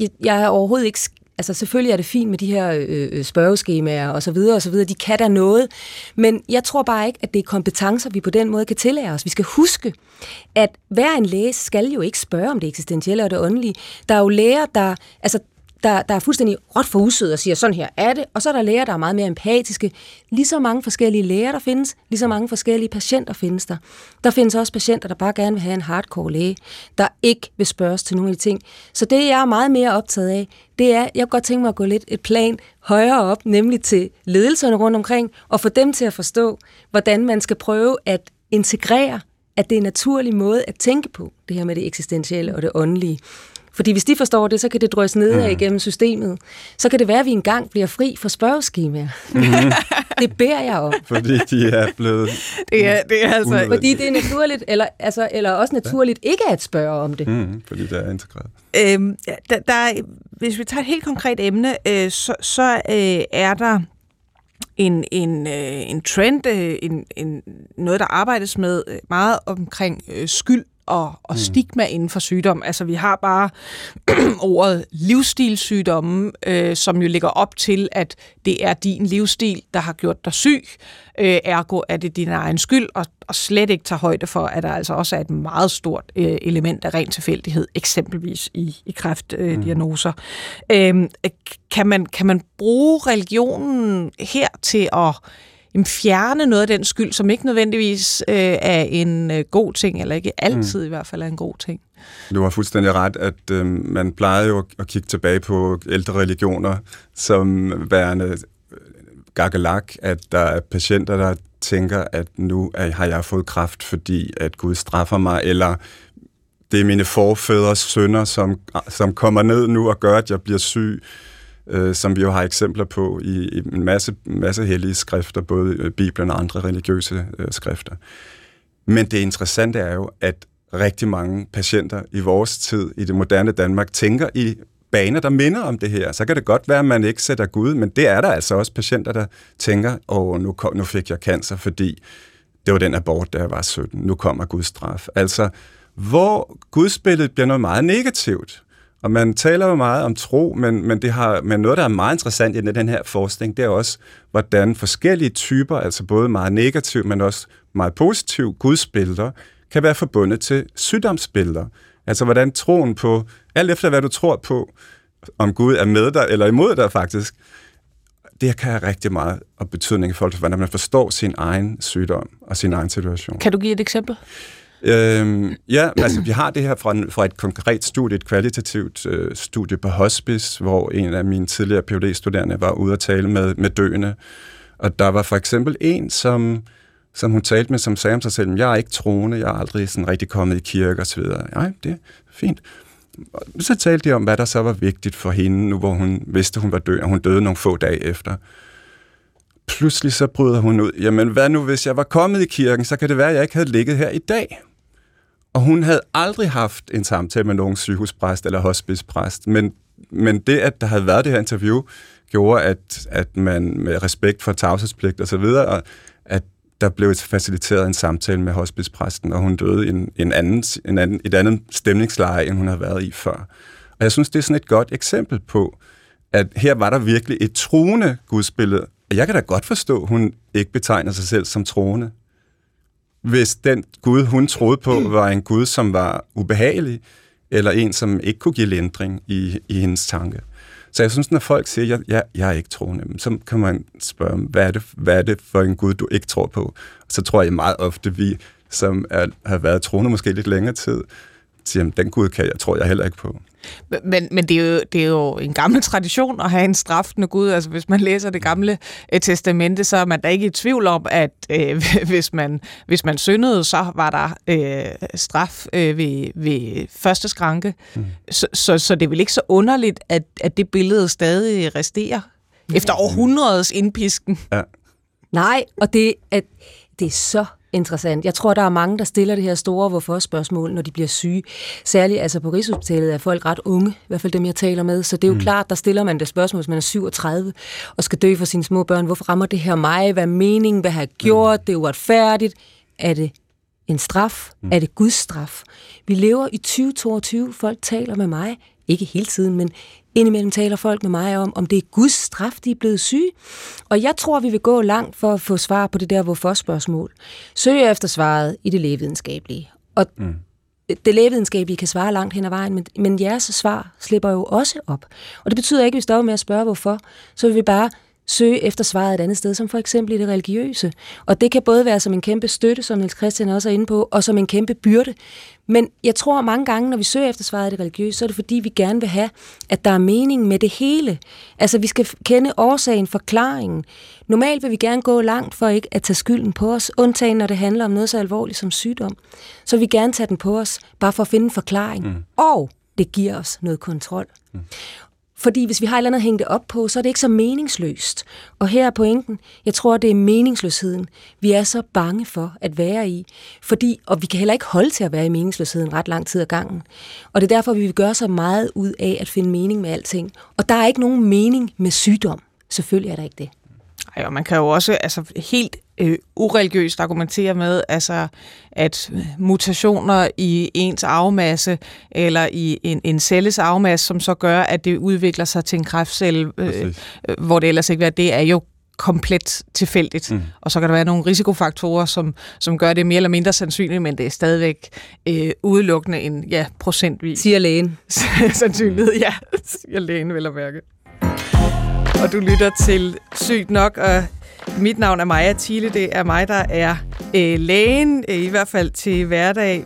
jeg, jeg er overhovedet ikke Altså selvfølgelig er det fint med de her øh, øh, spørgeskemaer og så videre og så videre. De kan da noget. Men jeg tror bare ikke, at det er kompetencer, vi på den måde kan tillære os. Vi skal huske, at hver en læge skal jo ikke spørge om det eksistentielle og det åndelige. Der er jo læger, der... Altså, der, der er fuldstændig råt for usød og siger, sådan her er det. Og så er der læger, der er meget mere empatiske. Lige så mange forskellige læger, der findes, lige så mange forskellige patienter findes der. Der findes også patienter, der bare gerne vil have en hardcore læge, der ikke vil spørges til nogle af de ting. Så det, jeg er meget mere optaget af, det er, jeg kunne godt tænke mig at gå lidt et plan højere op, nemlig til ledelserne rundt omkring, og få dem til at forstå, hvordan man skal prøve at integrere, at det er en naturlig måde at tænke på, det her med det eksistentielle og det åndelige. Fordi hvis de forstår det, så kan det drøse ned mm. igennem systemet. Så kan det være, at vi engang bliver fri for spørgeskemaer. Mm. det beder jeg om. Fordi de er blevet det er, det er altså, unødvendigt. Fordi det er naturligt, eller, altså, eller også naturligt ja. ikke at spørge om det. Mm, fordi det er integreret. Øhm, der, der, hvis vi tager et helt konkret emne, øh, så, så øh, er der en, en, øh, en trend, øh, en, en, noget, der arbejdes med øh, meget omkring øh, skyld og, og mm. stigma inden for sygdom. Altså vi har bare *clears throat* ordet livsstilssygdomme, øh, som jo ligger op til, at det er din livsstil, der har gjort dig syg. Øh, ergo er det din egen skyld, og, og slet ikke tager højde for, at der altså også er et meget stort øh, element af ren tilfældighed, eksempelvis i, i kræftdiagnoser. Øh, mm. øh, kan, man, kan man bruge religionen her til at jamen, fjerne noget af den skyld, som ikke nødvendigvis øh, er en øh, god ting, eller ikke altid mm. i hvert fald er en god ting. Du har fuldstændig ret, at øh, man plejer jo at kigge tilbage på ældre religioner som værende øh, gakkelak, at der er patienter, der tænker, at nu er, har jeg fået kraft, fordi at Gud straffer mig, eller det er mine forfædres sønner, som, som kommer ned nu og gør, at jeg bliver syg øh, Øh, som vi jo har eksempler på i, i en masse, masse hellige skrifter, både øh, Bibelen og andre religiøse øh, skrifter. Men det interessante er jo, at rigtig mange patienter i vores tid, i det moderne Danmark, tænker i baner, der minder om det her. Så kan det godt være, at man ikke sætter Gud, men det er der altså også patienter, der tænker, åh, nu, nu fik jeg cancer, fordi det var den abort, da jeg var 17. Nu kommer Guds straf. Altså, hvor gudsbilledet bliver noget meget negativt. Og man taler jo meget om tro, men, men, det har, men noget, der er meget interessant i den her forskning, det er også, hvordan forskellige typer, altså både meget negative, men også meget positive gudsbilleder, kan være forbundet til sygdomsbilleder. Altså hvordan troen på, alt efter hvad du tror på, om Gud er med dig eller imod dig faktisk, det kan have rigtig meget og betydning i forhold til, hvordan man forstår sin egen sygdom og sin egen situation. Kan du give et eksempel? Øhm, ja, altså vi har det her fra, en, fra et konkret studie, et kvalitativt øh, studie på hospice, hvor en af mine tidligere phd studerende var ude at tale med, med døende. Og der var for eksempel en, som, som hun talte med, som sagde om sig selv, jeg er ikke troende, jeg er aldrig sådan rigtig kommet i kirke osv. Nej, det er fint. Så talte de om, hvad der så var vigtigt for hende, nu hvor hun vidste, hun var død, og hun døde nogle få dage efter. Pludselig så bryder hun ud, jamen hvad nu, hvis jeg var kommet i kirken, så kan det være, at jeg ikke havde ligget her i dag. Og hun havde aldrig haft en samtale med nogen sygehuspræst eller hospicepræst, men, men det, at der havde været det her interview, gjorde, at, at man med respekt for tavshedspligt og så videre, at der blev faciliteret en samtale med hospicepræsten, og hun døde i en, en anden, en anden, et andet stemningsleje, end hun havde været i før. Og jeg synes, det er sådan et godt eksempel på, at her var der virkelig et troende gudsbillede. Jeg kan da godt forstå, at hun ikke betegner sig selv som troende hvis den Gud, hun troede på, var en Gud, som var ubehagelig, eller en, som ikke kunne give lindring i, i hendes tanke. Så jeg synes, når folk siger, jeg, jeg, jeg er ikke troende, så kan man spørge, hvad er, det, hvad er det for en Gud, du ikke tror på? Så tror jeg meget ofte, vi, som er, har været troende måske lidt længere tid, siger, den Gud kan jeg, tror jeg heller ikke på. Men, men det, er jo, det er jo en gammel tradition at have en straffende Gud. Altså hvis man læser det gamle eh, testamente, så er man da ikke i tvivl om, at øh, *laughs* hvis, man, hvis man syndede, så var der øh, straf øh, ved, ved første skranke. Mm. Så, så, så det er vel ikke så underligt, at, at det billede stadig resterer efter århundredets indpisken. Ja. Nej, og det er, det er så interessant. Jeg tror, der er mange, der stiller det her store hvorfor-spørgsmål, når de bliver syge. Særligt altså på Rigshospitalet er folk ret unge, i hvert fald dem, jeg taler med. Så det er jo mm. klart, der stiller man det spørgsmål, hvis man er 37 og skal dø for sine små børn. Hvorfor rammer det her mig? Hvad er meningen? Hvad har jeg gjort? Mm. Det er uretfærdigt. Er det en straf? Mm. Er det Guds straf? Vi lever i 2022. Folk taler med mig. Ikke hele tiden, men Indimellem taler folk med mig om, om det er Guds straf, de er blevet syge. Og jeg tror, vi vil gå langt for at få svar på det der hvorfor-spørgsmål. Søg efter svaret i det lægevidenskabelige. Og mm. det lægevidenskabelige kan svare langt hen ad vejen, men, men jeres svar slipper jo også op. Og det betyder ikke, at vi står med at spørge hvorfor. Så vil vi bare søge efter svaret et andet sted, som for eksempel i det religiøse. Og det kan både være som en kæmpe støtte, som Niels Christian også er inde på, og som en kæmpe byrde. Men jeg tror mange gange, når vi søger efter svaret i det religiøse, så er det fordi, vi gerne vil have, at der er mening med det hele. Altså, vi skal kende årsagen, forklaringen. Normalt vil vi gerne gå langt for ikke at tage skylden på os, undtagen når det handler om noget så alvorligt som sygdom. Så vil vi gerne tage den på os, bare for at finde en forklaring. Mm. Og det giver os noget kontrol. Mm. Fordi hvis vi har et eller andet hængt det op på, så er det ikke så meningsløst. Og her er pointen, jeg tror, det er meningsløsheden, vi er så bange for at være i. Fordi, og vi kan heller ikke holde til at være i meningsløsheden ret lang tid ad gangen. Og det er derfor, vi vil gøre så meget ud af at finde mening med alting. Og der er ikke nogen mening med sygdom. Selvfølgelig er der ikke det. Ej, og man kan jo også altså, helt øh, ureligiøst argumentere med, altså, at mutationer i ens arvemasse, eller i en, en celles arvemasse, som så gør, at det udvikler sig til en kræftcelle, øh, øh, hvor det ellers ikke er, det er jo komplet tilfældigt. Mm. Og så kan der være nogle risikofaktorer, som, som gør det mere eller mindre sandsynligt, men det er stadigvæk øh, udelukkende en ja, procentvis. Siger lægen. *laughs* Sandsynlighed, ja. Siger lægen, vel at mærke. Og du lytter til Sygt Nok, og mit navn er Maja Thiele. Det er mig, der er øh, lægen, øh, i hvert fald til hverdag,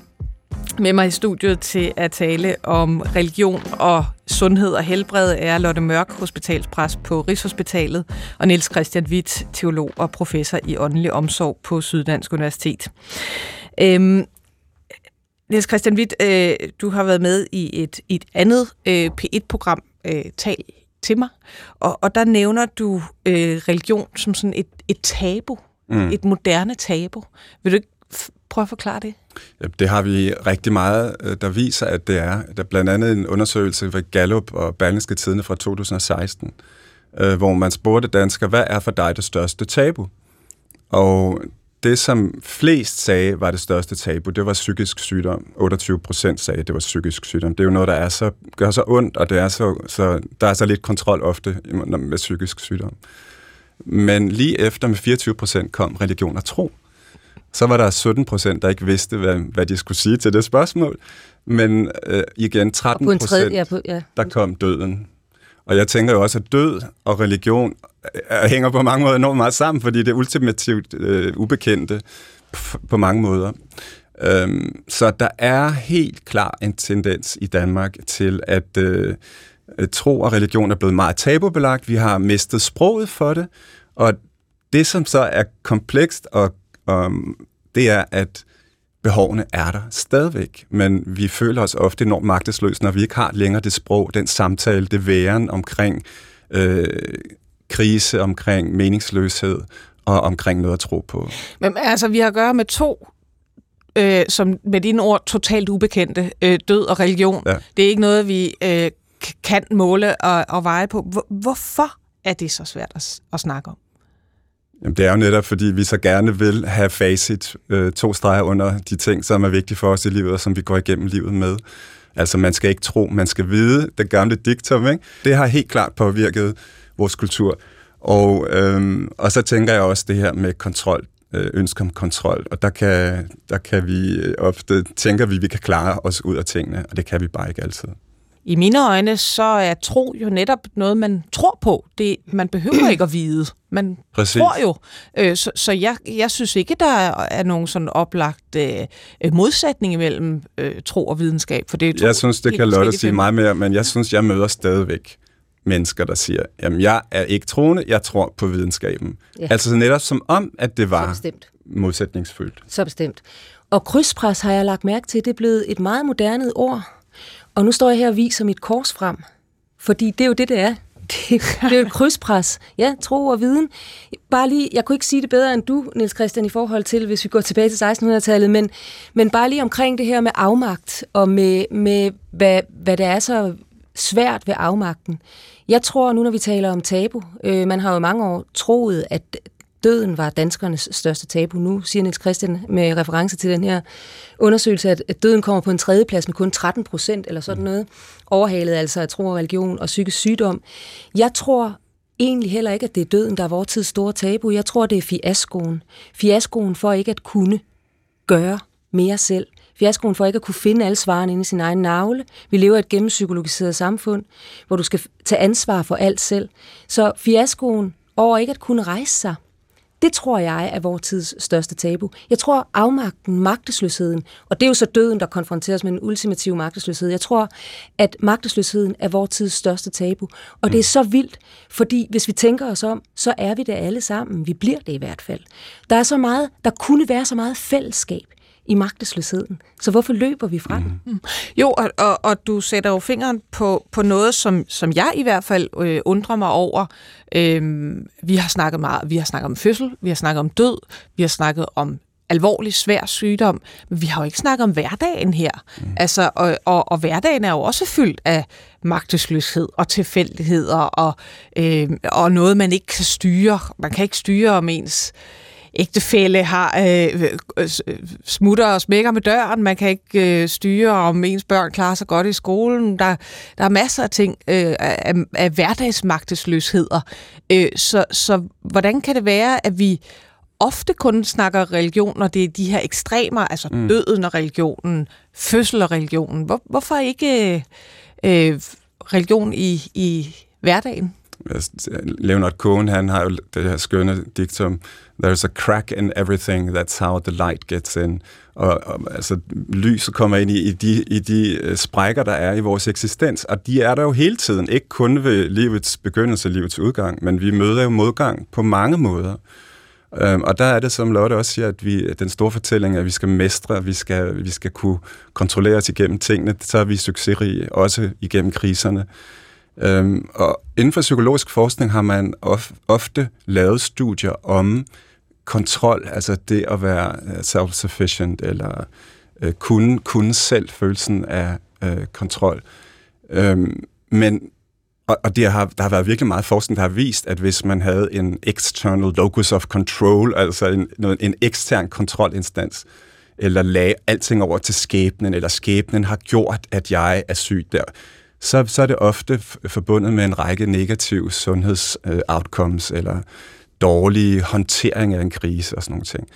med mig i studiet til at tale om religion og sundhed og helbred er Lotte Mørk, hospitalspræst på Rigshospitalet, og Niels Christian Witt, teolog og professor i åndelig omsorg på Syddansk Universitet. Øhm, Niels Christian Witt, øh, du har været med i et, et andet øh, P1-program, øh, Tal til mig, og, og der nævner du øh, religion som sådan et, et tabu, mm. et moderne tabu. Vil du ikke prøve at forklare det? Ja, det har vi rigtig meget, øh, der viser, at det er. Der er blandt andet en undersøgelse ved Gallup og Berlingske Tidene fra 2016, øh, hvor man spurgte danskere, hvad er for dig det største tabu? Og det, som flest sagde var det største tabu, det var psykisk sygdom. 28 procent sagde, det var psykisk sygdom. Det er jo noget, der er så, gør så ondt, og det er så, så, der er så lidt kontrol ofte med psykisk sygdom. Men lige efter med 24 procent kom religion og tro. Så var der 17 procent, der ikke vidste, hvad, hvad de skulle sige til det spørgsmål. Men øh, igen, 13 procent, ja, ja. der kom døden. Og jeg tænker jo også, at død og religion øh, øh, hænger på mange måder enormt meget sammen, fordi det er ultimativt øh, ubekendte på mange måder. Øhm, så der er helt klar en tendens i Danmark til, at øh, øh, tro og religion er blevet meget tabubelagt. Vi har mistet sproget for det, og det, som så er komplekst, og, og det er, at behovene er der stadigvæk, men vi føler os ofte enormt magtesløse, når vi ikke har længere det sprog, den samtale, det væren omkring øh, krise, omkring meningsløshed og omkring noget at tro på. Men altså, vi har at gøre med to øh, som med dine ord totalt ubekendte, øh, død og religion. Ja. Det er ikke noget, vi øh, kan måle og, og veje på. Hvor, hvorfor er det så svært at, at snakke om? Jamen, det er jo netop, fordi vi så gerne vil have facit, øh, to streger under de ting, som er vigtige for os i livet, og som vi går igennem livet med. Altså, man skal ikke tro, man skal vide, det gamle diktum, ikke? Det har helt klart påvirket vores kultur. Og, øhm, og så tænker jeg også det her med kontrol, øh, ønske om kontrol, og der kan, der kan vi øh, ofte, tænker vi, vi kan klare os ud af tingene, og det kan vi bare ikke altid i mine øjne, så er tro jo netop noget, man tror på. Det, man behøver ikke at vide. Man Præcis. tror jo. Øh, så så jeg, jeg synes ikke, der er nogen sådan oplagt øh, modsætning imellem øh, tro og videnskab. For det er to jeg synes, det kan Lotte sige meget mere, men jeg synes, jeg møder stadigvæk mennesker, der siger, jamen jeg er ikke troende, jeg tror på videnskaben. Ja. Altså netop som om, at det var modsætningsfyldt. Så bestemt. Og krydspres har jeg lagt mærke til, det er blevet et meget moderne ord og nu står jeg her og viser mit kors frem, fordi det er jo det, det er. *laughs* Det, det er jo et krydspres. Ja, tro og viden. Bare lige, jeg kunne ikke sige det bedre end du, Niels Christian, i forhold til, hvis vi går tilbage til 1600-tallet, men, men bare lige omkring det her med afmagt, og med, med hvad, hvad det er så svært ved afmagten. Jeg tror nu, når vi taler om tabu, øh, man har jo mange år troet, at døden var danskernes største tabu. Nu siger Niels Christian med reference til den her undersøgelse, at døden kommer på en tredje plads med kun 13 procent eller sådan noget. Overhalet altså af tro og religion og psykisk sygdom. Jeg tror egentlig heller ikke, at det er døden, der er vores tids store tabu. Jeg tror, det er fiaskoen. Fiaskoen for ikke at kunne gøre mere selv. Fiaskoen for ikke at kunne finde alle svarene inde i sin egen navle. Vi lever i et gennempsykologiseret samfund, hvor du skal tage ansvar for alt selv. Så fiaskoen over ikke at kunne rejse sig, det tror jeg er vores tids største tabu. Jeg tror afmagten, magtesløsheden, og det er jo så døden, der konfronteres med en ultimativ magtesløshed. Jeg tror, at magtesløsheden er vores tids største tabu. Og det er så vildt, fordi hvis vi tænker os om, så er vi det alle sammen. Vi bliver det i hvert fald. Der er så meget, der kunne være så meget fællesskab i magtesløsheden. Så hvorfor løber vi fra den? Mm. Jo, og, og, og du sætter jo fingeren på, på noget, som, som jeg i hvert fald øh, undrer mig over. Øhm, vi har snakket meget, vi har snakket om fødsel, vi har snakket om død, vi har snakket om alvorlig svær sygdom, men vi har jo ikke snakket om hverdagen her. Mm. Altså, og, og, og hverdagen er jo også fyldt af magtesløshed og tilfældigheder og, øh, og noget, man ikke kan styre. Man kan ikke styre om ens ægtefælle har øh, øh, smutter og smækker med døren. Man kan ikke øh, styre, om ens børn klarer sig godt i skolen. Der, der er masser af ting øh, af, af hverdagsmagtesløsheder. Øh, så, så hvordan kan det være, at vi ofte kun snakker religion, når det er de her ekstremer, altså mm. døden og religionen, fødsel og religionen. Hvor, hvorfor ikke øh, religion i, i hverdagen? Leonard Cohen, han har jo det her skønne diktum, There's a crack in everything, that's how the light gets in. Og, og altså, lyset kommer ind i, i de, i de øh, sprækker, der er i vores eksistens, og de er der jo hele tiden, ikke kun ved livets begyndelse, livets udgang, men vi møder jo modgang på mange måder. Øhm, og der er det, som Lotte også siger, at vi, den store fortælling er, at vi skal mestre, vi skal, vi skal kunne kontrollere os igennem tingene, så er vi succesrige, også igennem kriserne. Øhm, og inden for psykologisk forskning har man of, ofte lavet studier om kontrol, altså det at være øh, self-sufficient, eller øh, kunne, kunne selv følelsen af øh, kontrol. Øhm, men og, og det har, der har været virkelig meget forskning, der har vist, at hvis man havde en external locus of control, altså en, en ekstern kontrolinstans, eller lagde alting over til skæbnen, eller skæbnen har gjort, at jeg er syg der, så, så er det ofte forbundet med en række negative sundhedsoutcomes, øh, eller dårlig håndtering af en krise og sådan nogle ting.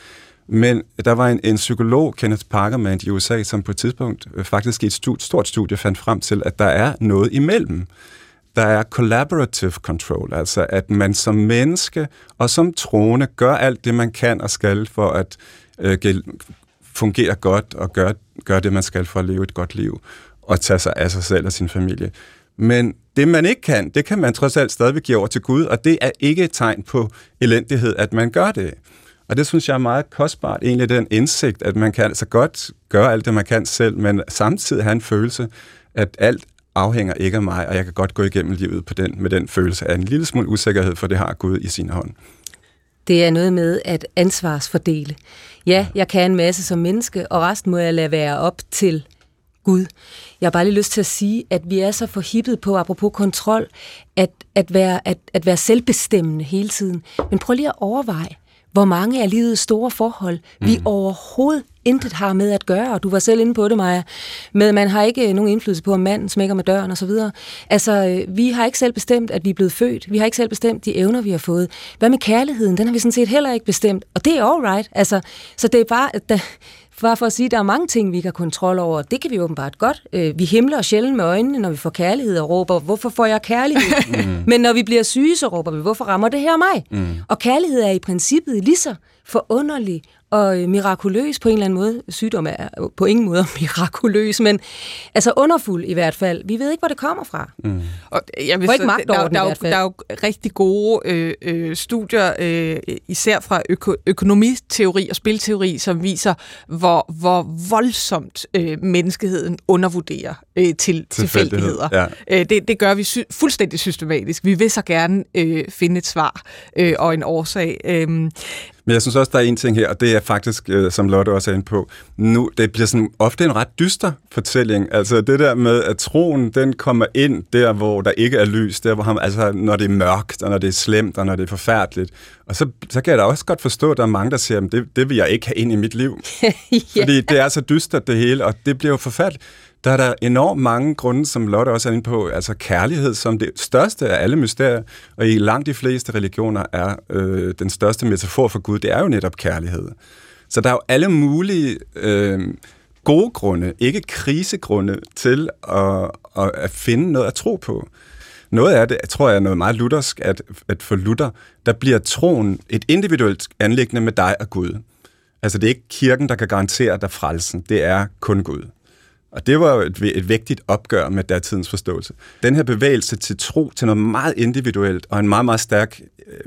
Men der var en, en psykolog, Kenneth Parkerman i USA, som på et tidspunkt øh, faktisk i et stort, stort studie fandt frem til, at der er noget imellem. Der er collaborative control, altså at man som menneske og som troende gør alt det, man kan og skal for at øh, fungere godt og gøre, gøre det, man skal for at leve et godt liv og tage sig af sig selv og sin familie. Men det, man ikke kan, det kan man trods alt stadigvæk give over til Gud, og det er ikke et tegn på elendighed, at man gør det. Og det synes jeg er meget kostbart, egentlig den indsigt, at man kan altså godt gøre alt det, man kan selv, men samtidig have en følelse, at alt afhænger ikke af mig, og jeg kan godt gå igennem livet på den, med den følelse af en lille smule usikkerhed, for det har Gud i sin hånd. Det er noget med at ansvarsfordele. Ja, jeg kan en masse som menneske, og resten må jeg lade være op til Gud. Jeg har bare lige lyst til at sige, at vi er så forhippet på, apropos kontrol, at, at, være, at, at være selvbestemmende hele tiden. Men prøv lige at overveje, hvor mange af livets store forhold, mm. vi overhovedet intet har med at gøre, og du var selv inde på det, Maja, med man har ikke nogen indflydelse på, om manden smækker med døren og så videre. Altså, øh, vi har ikke selv bestemt, at vi er blevet født. Vi har ikke selv bestemt de evner, vi har fået. Hvad med kærligheden? Den har vi sådan set heller ikke bestemt, og det er alright. Altså, så det er bare, da, Bare for at sige, at der er mange ting, vi ikke har kontrol over. Det kan vi åbenbart godt. Øh, vi himler sjældent med øjnene, når vi får kærlighed og råber, hvorfor får jeg kærlighed? *laughs* Mm. Men når vi bliver syge, så råber vi, hvorfor rammer det her mig? Mm. Og kærlighed er i princippet lige så forunderlig og øh, mirakuløs på en eller anden måde. Sygdom er på ingen måde *laughs* mirakuløs, men altså underfuld i hvert fald. Vi ved ikke, hvor det kommer fra. Mm. Og jeg vil, ikke magt der, der, der, der er jo rigtig gode øh, øh, studier, øh, især fra øko, økonomiteori og spilteori, som viser, hvor, hvor voldsomt øh, menneskeheden undervurderer øh, til tilfældigheder. Ja. Øh, det, det gør vi sy- fuldstændig systematisk. Vi vil så gerne øh, finde et svar øh, og en årsag. Øh, men jeg synes også, der er en ting her, og det er faktisk, øh, som Lotte også er inde på, nu, det bliver sådan ofte en ret dyster fortælling. Altså det der med, at troen, den kommer ind der, hvor der ikke er lys, der hvor han, altså når det er mørkt, og når det er slemt, og når det er forfærdeligt. Og så, så kan jeg da også godt forstå, at der er mange, der siger, at det, det vil jeg ikke have ind i mit liv. *laughs* ja. Fordi det er så dystert det hele, og det bliver jo forfærdeligt. Der er der enormt mange grunde, som Lotte også er inde på, altså kærlighed som det største af alle mysterier, og i langt de fleste religioner er øh, den største metafor for Gud, det er jo netop kærlighed. Så der er jo alle mulige øh, gode grunde, ikke krisegrunde, til at, at, at finde noget at tro på. Noget af det, tror jeg, er noget meget luthersk, at, at for Luther, der bliver troen et individuelt anlæggende med dig og Gud. Altså det er ikke kirken, der kan garantere dig frelsen, det er kun Gud. Og det var jo et, et vigtigt opgør med datidens forståelse. Den her bevægelse til tro til noget meget individuelt og en meget, meget stærk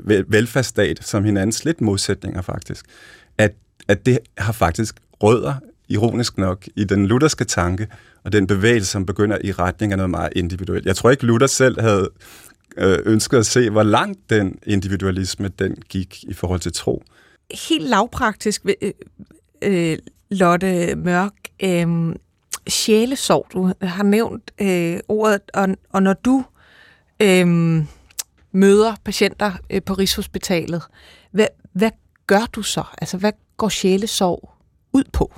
øh, velfærdsstat, som hinandens lidt modsætninger faktisk, at, at det har faktisk rødder, ironisk nok, i den lutherske tanke, og den bevægelse, som begynder i retning af noget meget individuelt. Jeg tror ikke, Luther selv havde øh, ønsket at se, hvor langt den individualisme den gik i forhold til tro. Helt lavpraktisk, øh, øh, Lotte Mørk, øh, sjælesorg. Du har nævnt øh, ordet, og, og når du øh, møder patienter øh, på Rigshospitalet, hvad, hvad gør du så? Altså, hvad går sjælesorg ud på?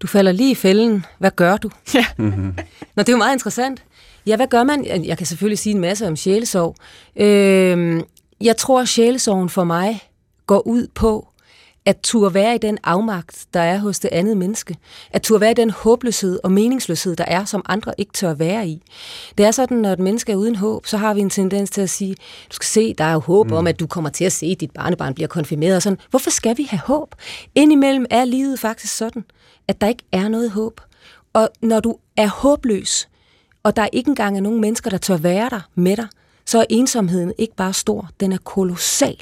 Du falder lige i fælden. Hvad gør du? *laughs* Ja. Mm-hmm. Nå, det er jo meget interessant. Ja, hvad gør man? Jeg kan selvfølgelig sige en masse om sjælesorg. Øh, jeg tror, at sjælesorgen for mig går ud på at turde være i den afmagt, der er hos det andet menneske. At turde være i den håbløshed og meningsløshed, der er, som andre ikke tør være i. Det er sådan, når et menneske er uden håb, så har vi en tendens til at sige, du skal se, der er jo håb mm. om, at du kommer til at se, at dit barnebarn bliver konfirmeret. Og sådan. Hvorfor skal vi have håb? Indimellem er livet faktisk sådan, at der ikke er noget håb. Og når du er håbløs, og der ikke engang er nogen mennesker, der tør være der med dig, så er ensomheden ikke bare stor, den er kolossal.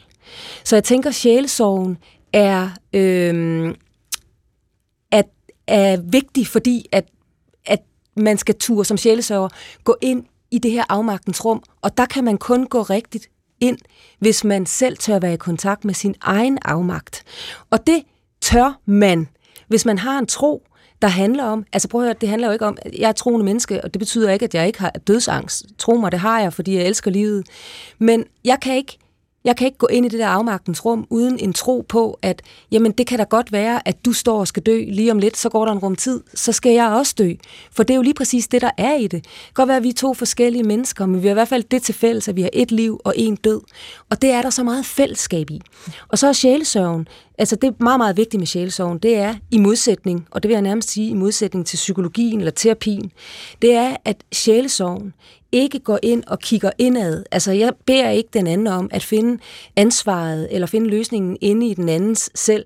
Så jeg tænker, sjælesorgen er, øh, at, er vigtig, fordi at, at man skal ture som sjælesøger gå ind i det her afmagtens rum, og der kan man kun gå rigtigt ind, hvis man selv tør være i kontakt med sin egen afmagt. Og det tør man, hvis man har en tro, der handler om, altså prøv at høre, det handler jo ikke om, jeg er troende menneske, og det betyder ikke, at jeg ikke har dødsangst. Tro mig, det har jeg, fordi jeg elsker livet. Men jeg kan ikke jeg kan ikke gå ind i det der afmagtens rum uden en tro på, at jamen, det kan da godt være, at du står og skal dø lige om lidt, så går der en rum tid, så skal jeg også dø. For det er jo lige præcis det, der er i det. Det kan godt være, at vi er to forskellige mennesker, men vi har i hvert fald det til fælles, at vi har et liv og en død. Og det er der så meget fællesskab i. Og så er sjælesøvn, altså det er meget, meget vigtigt med sjælesøvn, det er i modsætning, og det vil jeg nærmest sige i modsætning til psykologien eller terapien, det er, at sjælesorgen ikke går ind og kigger indad. Altså, jeg beder ikke den anden om at finde ansvaret eller finde løsningen inde i den andens selv.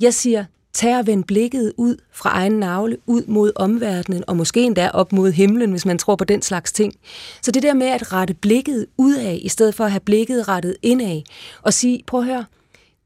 Jeg siger, tag og vend blikket ud fra egen navle, ud mod omverdenen, og måske endda op mod himlen, hvis man tror på den slags ting. Så det der med at rette blikket udad, i stedet for at have blikket rettet indad, og sige, prøv at høre,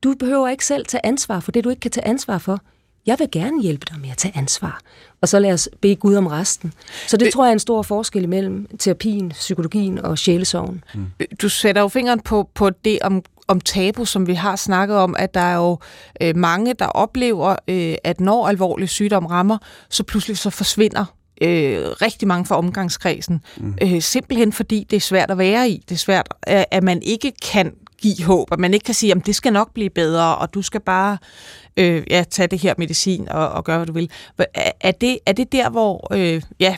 du behøver ikke selv tage ansvar for det, du ikke kan tage ansvar for jeg vil gerne hjælpe dig med at tage ansvar. Og så lad os bede Gud om resten. Så det, det tror jeg er en stor forskel mellem terapien, psykologien og sjælesorgen. Mm. Du sætter jo fingeren på, på det om, om tabu, som vi har snakket om, at der er jo øh, mange, der oplever, øh, at når alvorlig sygdom rammer, så pludselig så forsvinder øh, rigtig mange fra omgangskredsen. Mm. Øh, simpelthen fordi det er svært at være i. Det er svært, at, at man ikke kan give håb, at man ikke kan sige, at det skal nok blive bedre, og du skal bare øh, ja, tage det her medicin og, og gøre, hvad du vil. Er det, er det der, hvor øh, ja,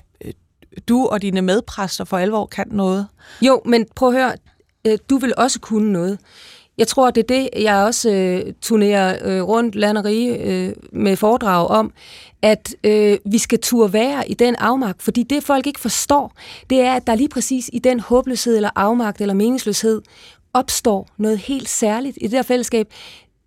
du og dine medpræster for alvor kan noget? Jo, men prøv at høre, øh, du vil også kunne noget. Jeg tror, det er det, jeg også øh, turnerer øh, rundt land og rige øh, med foredrag om, at øh, vi skal turde være i den afmagt, fordi det folk ikke forstår, det er, at der lige præcis i den håbløshed eller afmagt eller meningsløshed opstår noget helt særligt i det der fællesskab.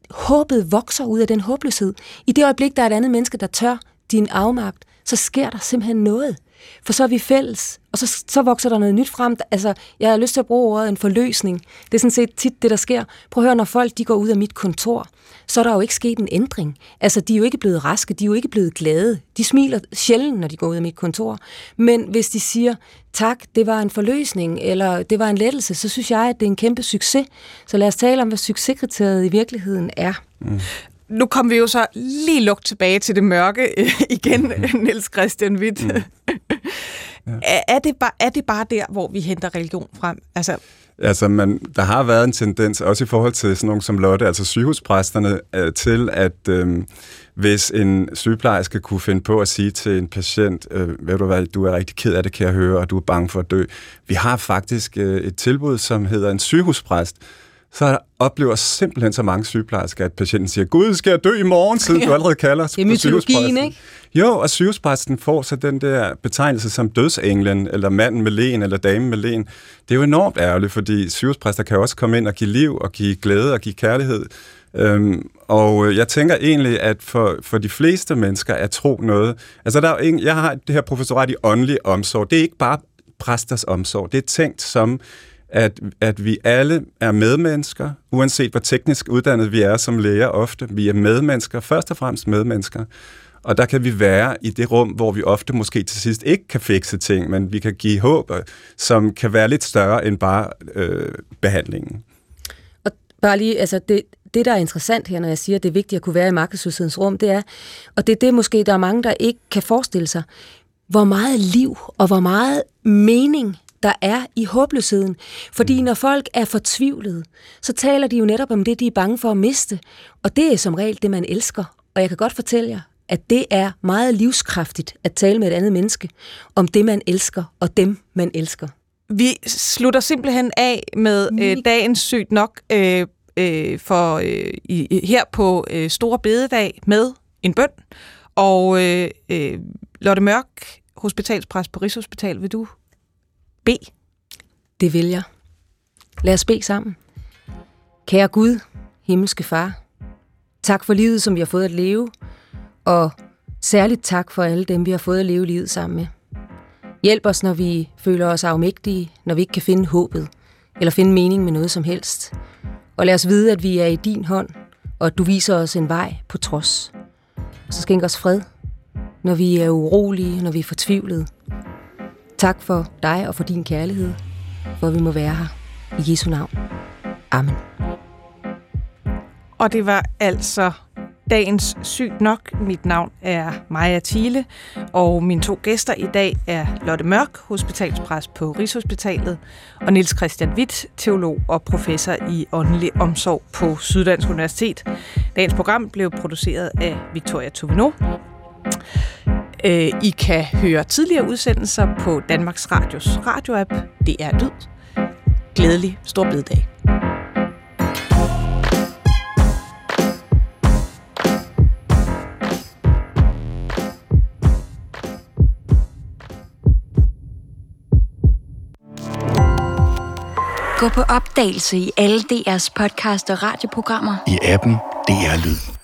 Håbet vokser ud af den håbløshed. I det øjeblik, der er et andet menneske, der tør din afmagt, så sker der simpelthen noget. For så er vi fælles, og så, så vokser der noget nyt frem. Altså, jeg har lyst til at bruge ordet en forløsning. Det er sådan set tit det, der sker. Prøv at høre, når folk de går ud af mit kontor, så er der jo ikke sket en ændring. Altså, de er jo ikke blevet raske, de er jo ikke blevet glade. De smiler sjældent, når de går ud af mit kontor. Men hvis de siger, tak, det var en forløsning, eller det var en lettelse, så synes jeg, at det er en kæmpe succes. Så lad os tale om, hvad succeskriteriet i virkeligheden er. Mm nu kommer vi jo så lige lugt tilbage til det mørke øh, igen, *laughs* mm. Niels Christian Witt. Mm. *laughs* Ja. Er, er, det bare, er det bare der, hvor vi henter religion frem? Altså, altså man, der har været en tendens, også i forhold til sådan nogle som Lotte, altså sygehuspræsterne, øh, til at øh, hvis en sygeplejerske kunne finde på at sige til en patient, øh, ved du hvad, du er rigtig ked af det, kan jeg høre, og du er bange for at dø. Vi har faktisk øh, et tilbud, som hedder en sygehuspræst, så oplever simpelthen så mange sygeplejersker, at patienten siger, Gud, skal jeg dø i morgen, siden ja. *laughs* du allerede kalder Det er mytologien, ikke? Jo, og sygepræsten får så den der betegnelse som dødsenglen, eller manden med len, eller damen med len. Det er jo enormt ærgerligt, fordi sygepræster kan også komme ind og give liv, og give glæde, og give kærlighed. Øhm, og jeg tænker egentlig, at for, for de fleste mennesker er tro noget... Altså, der er ingen, jeg har det her professorat i åndelig omsorg. Det er ikke bare præsters omsorg. Det er tænkt som at, at vi alle er medmennesker, uanset hvor teknisk uddannet vi er som læger ofte. Vi er medmennesker, først og fremmest medmennesker. Og der kan vi være i det rum, hvor vi ofte måske til sidst ikke kan fikse ting, men vi kan give håb, øh, som kan være lidt større end bare øh, behandlingen. Og bare lige, altså det, det, der er interessant her, når jeg siger, at det er vigtigt at kunne være i markedsløshedens rum, det er, og det er det måske, der er mange, der ikke kan forestille sig, hvor meget liv og hvor meget mening der er i håbløsheden. Fordi mm. når folk er fortvivlede, så taler de jo netop om det, de er bange for at miste. Og det er som regel det, man elsker. Og jeg kan godt fortælle jer, at det er meget livskraftigt at tale med et andet menneske om det, man elsker, og dem, man elsker. Vi slutter simpelthen af med øh, dagens sygt nok øh, øh, for øh, i, her på øh, Store Bededag med en bøn. Og øh, øh, Lotte Mørk, hospitalspræst på Rigshospital, vil du bede? Det vil jeg. Lad os bede sammen. Kære Gud, himmelske far, tak for livet, som vi har fået at leve, og særligt tak for alle dem, vi har fået at leve livet sammen med. Hjælp os, når vi føler os afmægtige, når vi ikke kan finde håbet, eller finde mening med noget som helst. Og lad os vide, at vi er i din hånd, og at du viser os en vej på trods. Og så skænk os fred, når vi er urolige, når vi er fortvivlede, Tak for dig og for din kærlighed, hvor vi må være her. I Jesu navn. Amen. Og det var altså dagens Sygt Nok. Mit navn er Maja Thiele, og mine to gæster i dag er Lotte Mørk, hospitalspræst på Rigshospitalet, og Niels Christian Witt, teolog og professor i åndelig omsorg på Syddansk Universitet. Dagens program blev produceret af Victoria Tovino. Øh, I kan høre tidligere udsendelser på Danmarks Radios radioapp. Det er Lyd. Glædelig stor bededag. Gå på opdagelse i alle DR's podcast og radioprogrammer. I appen DR Lyd.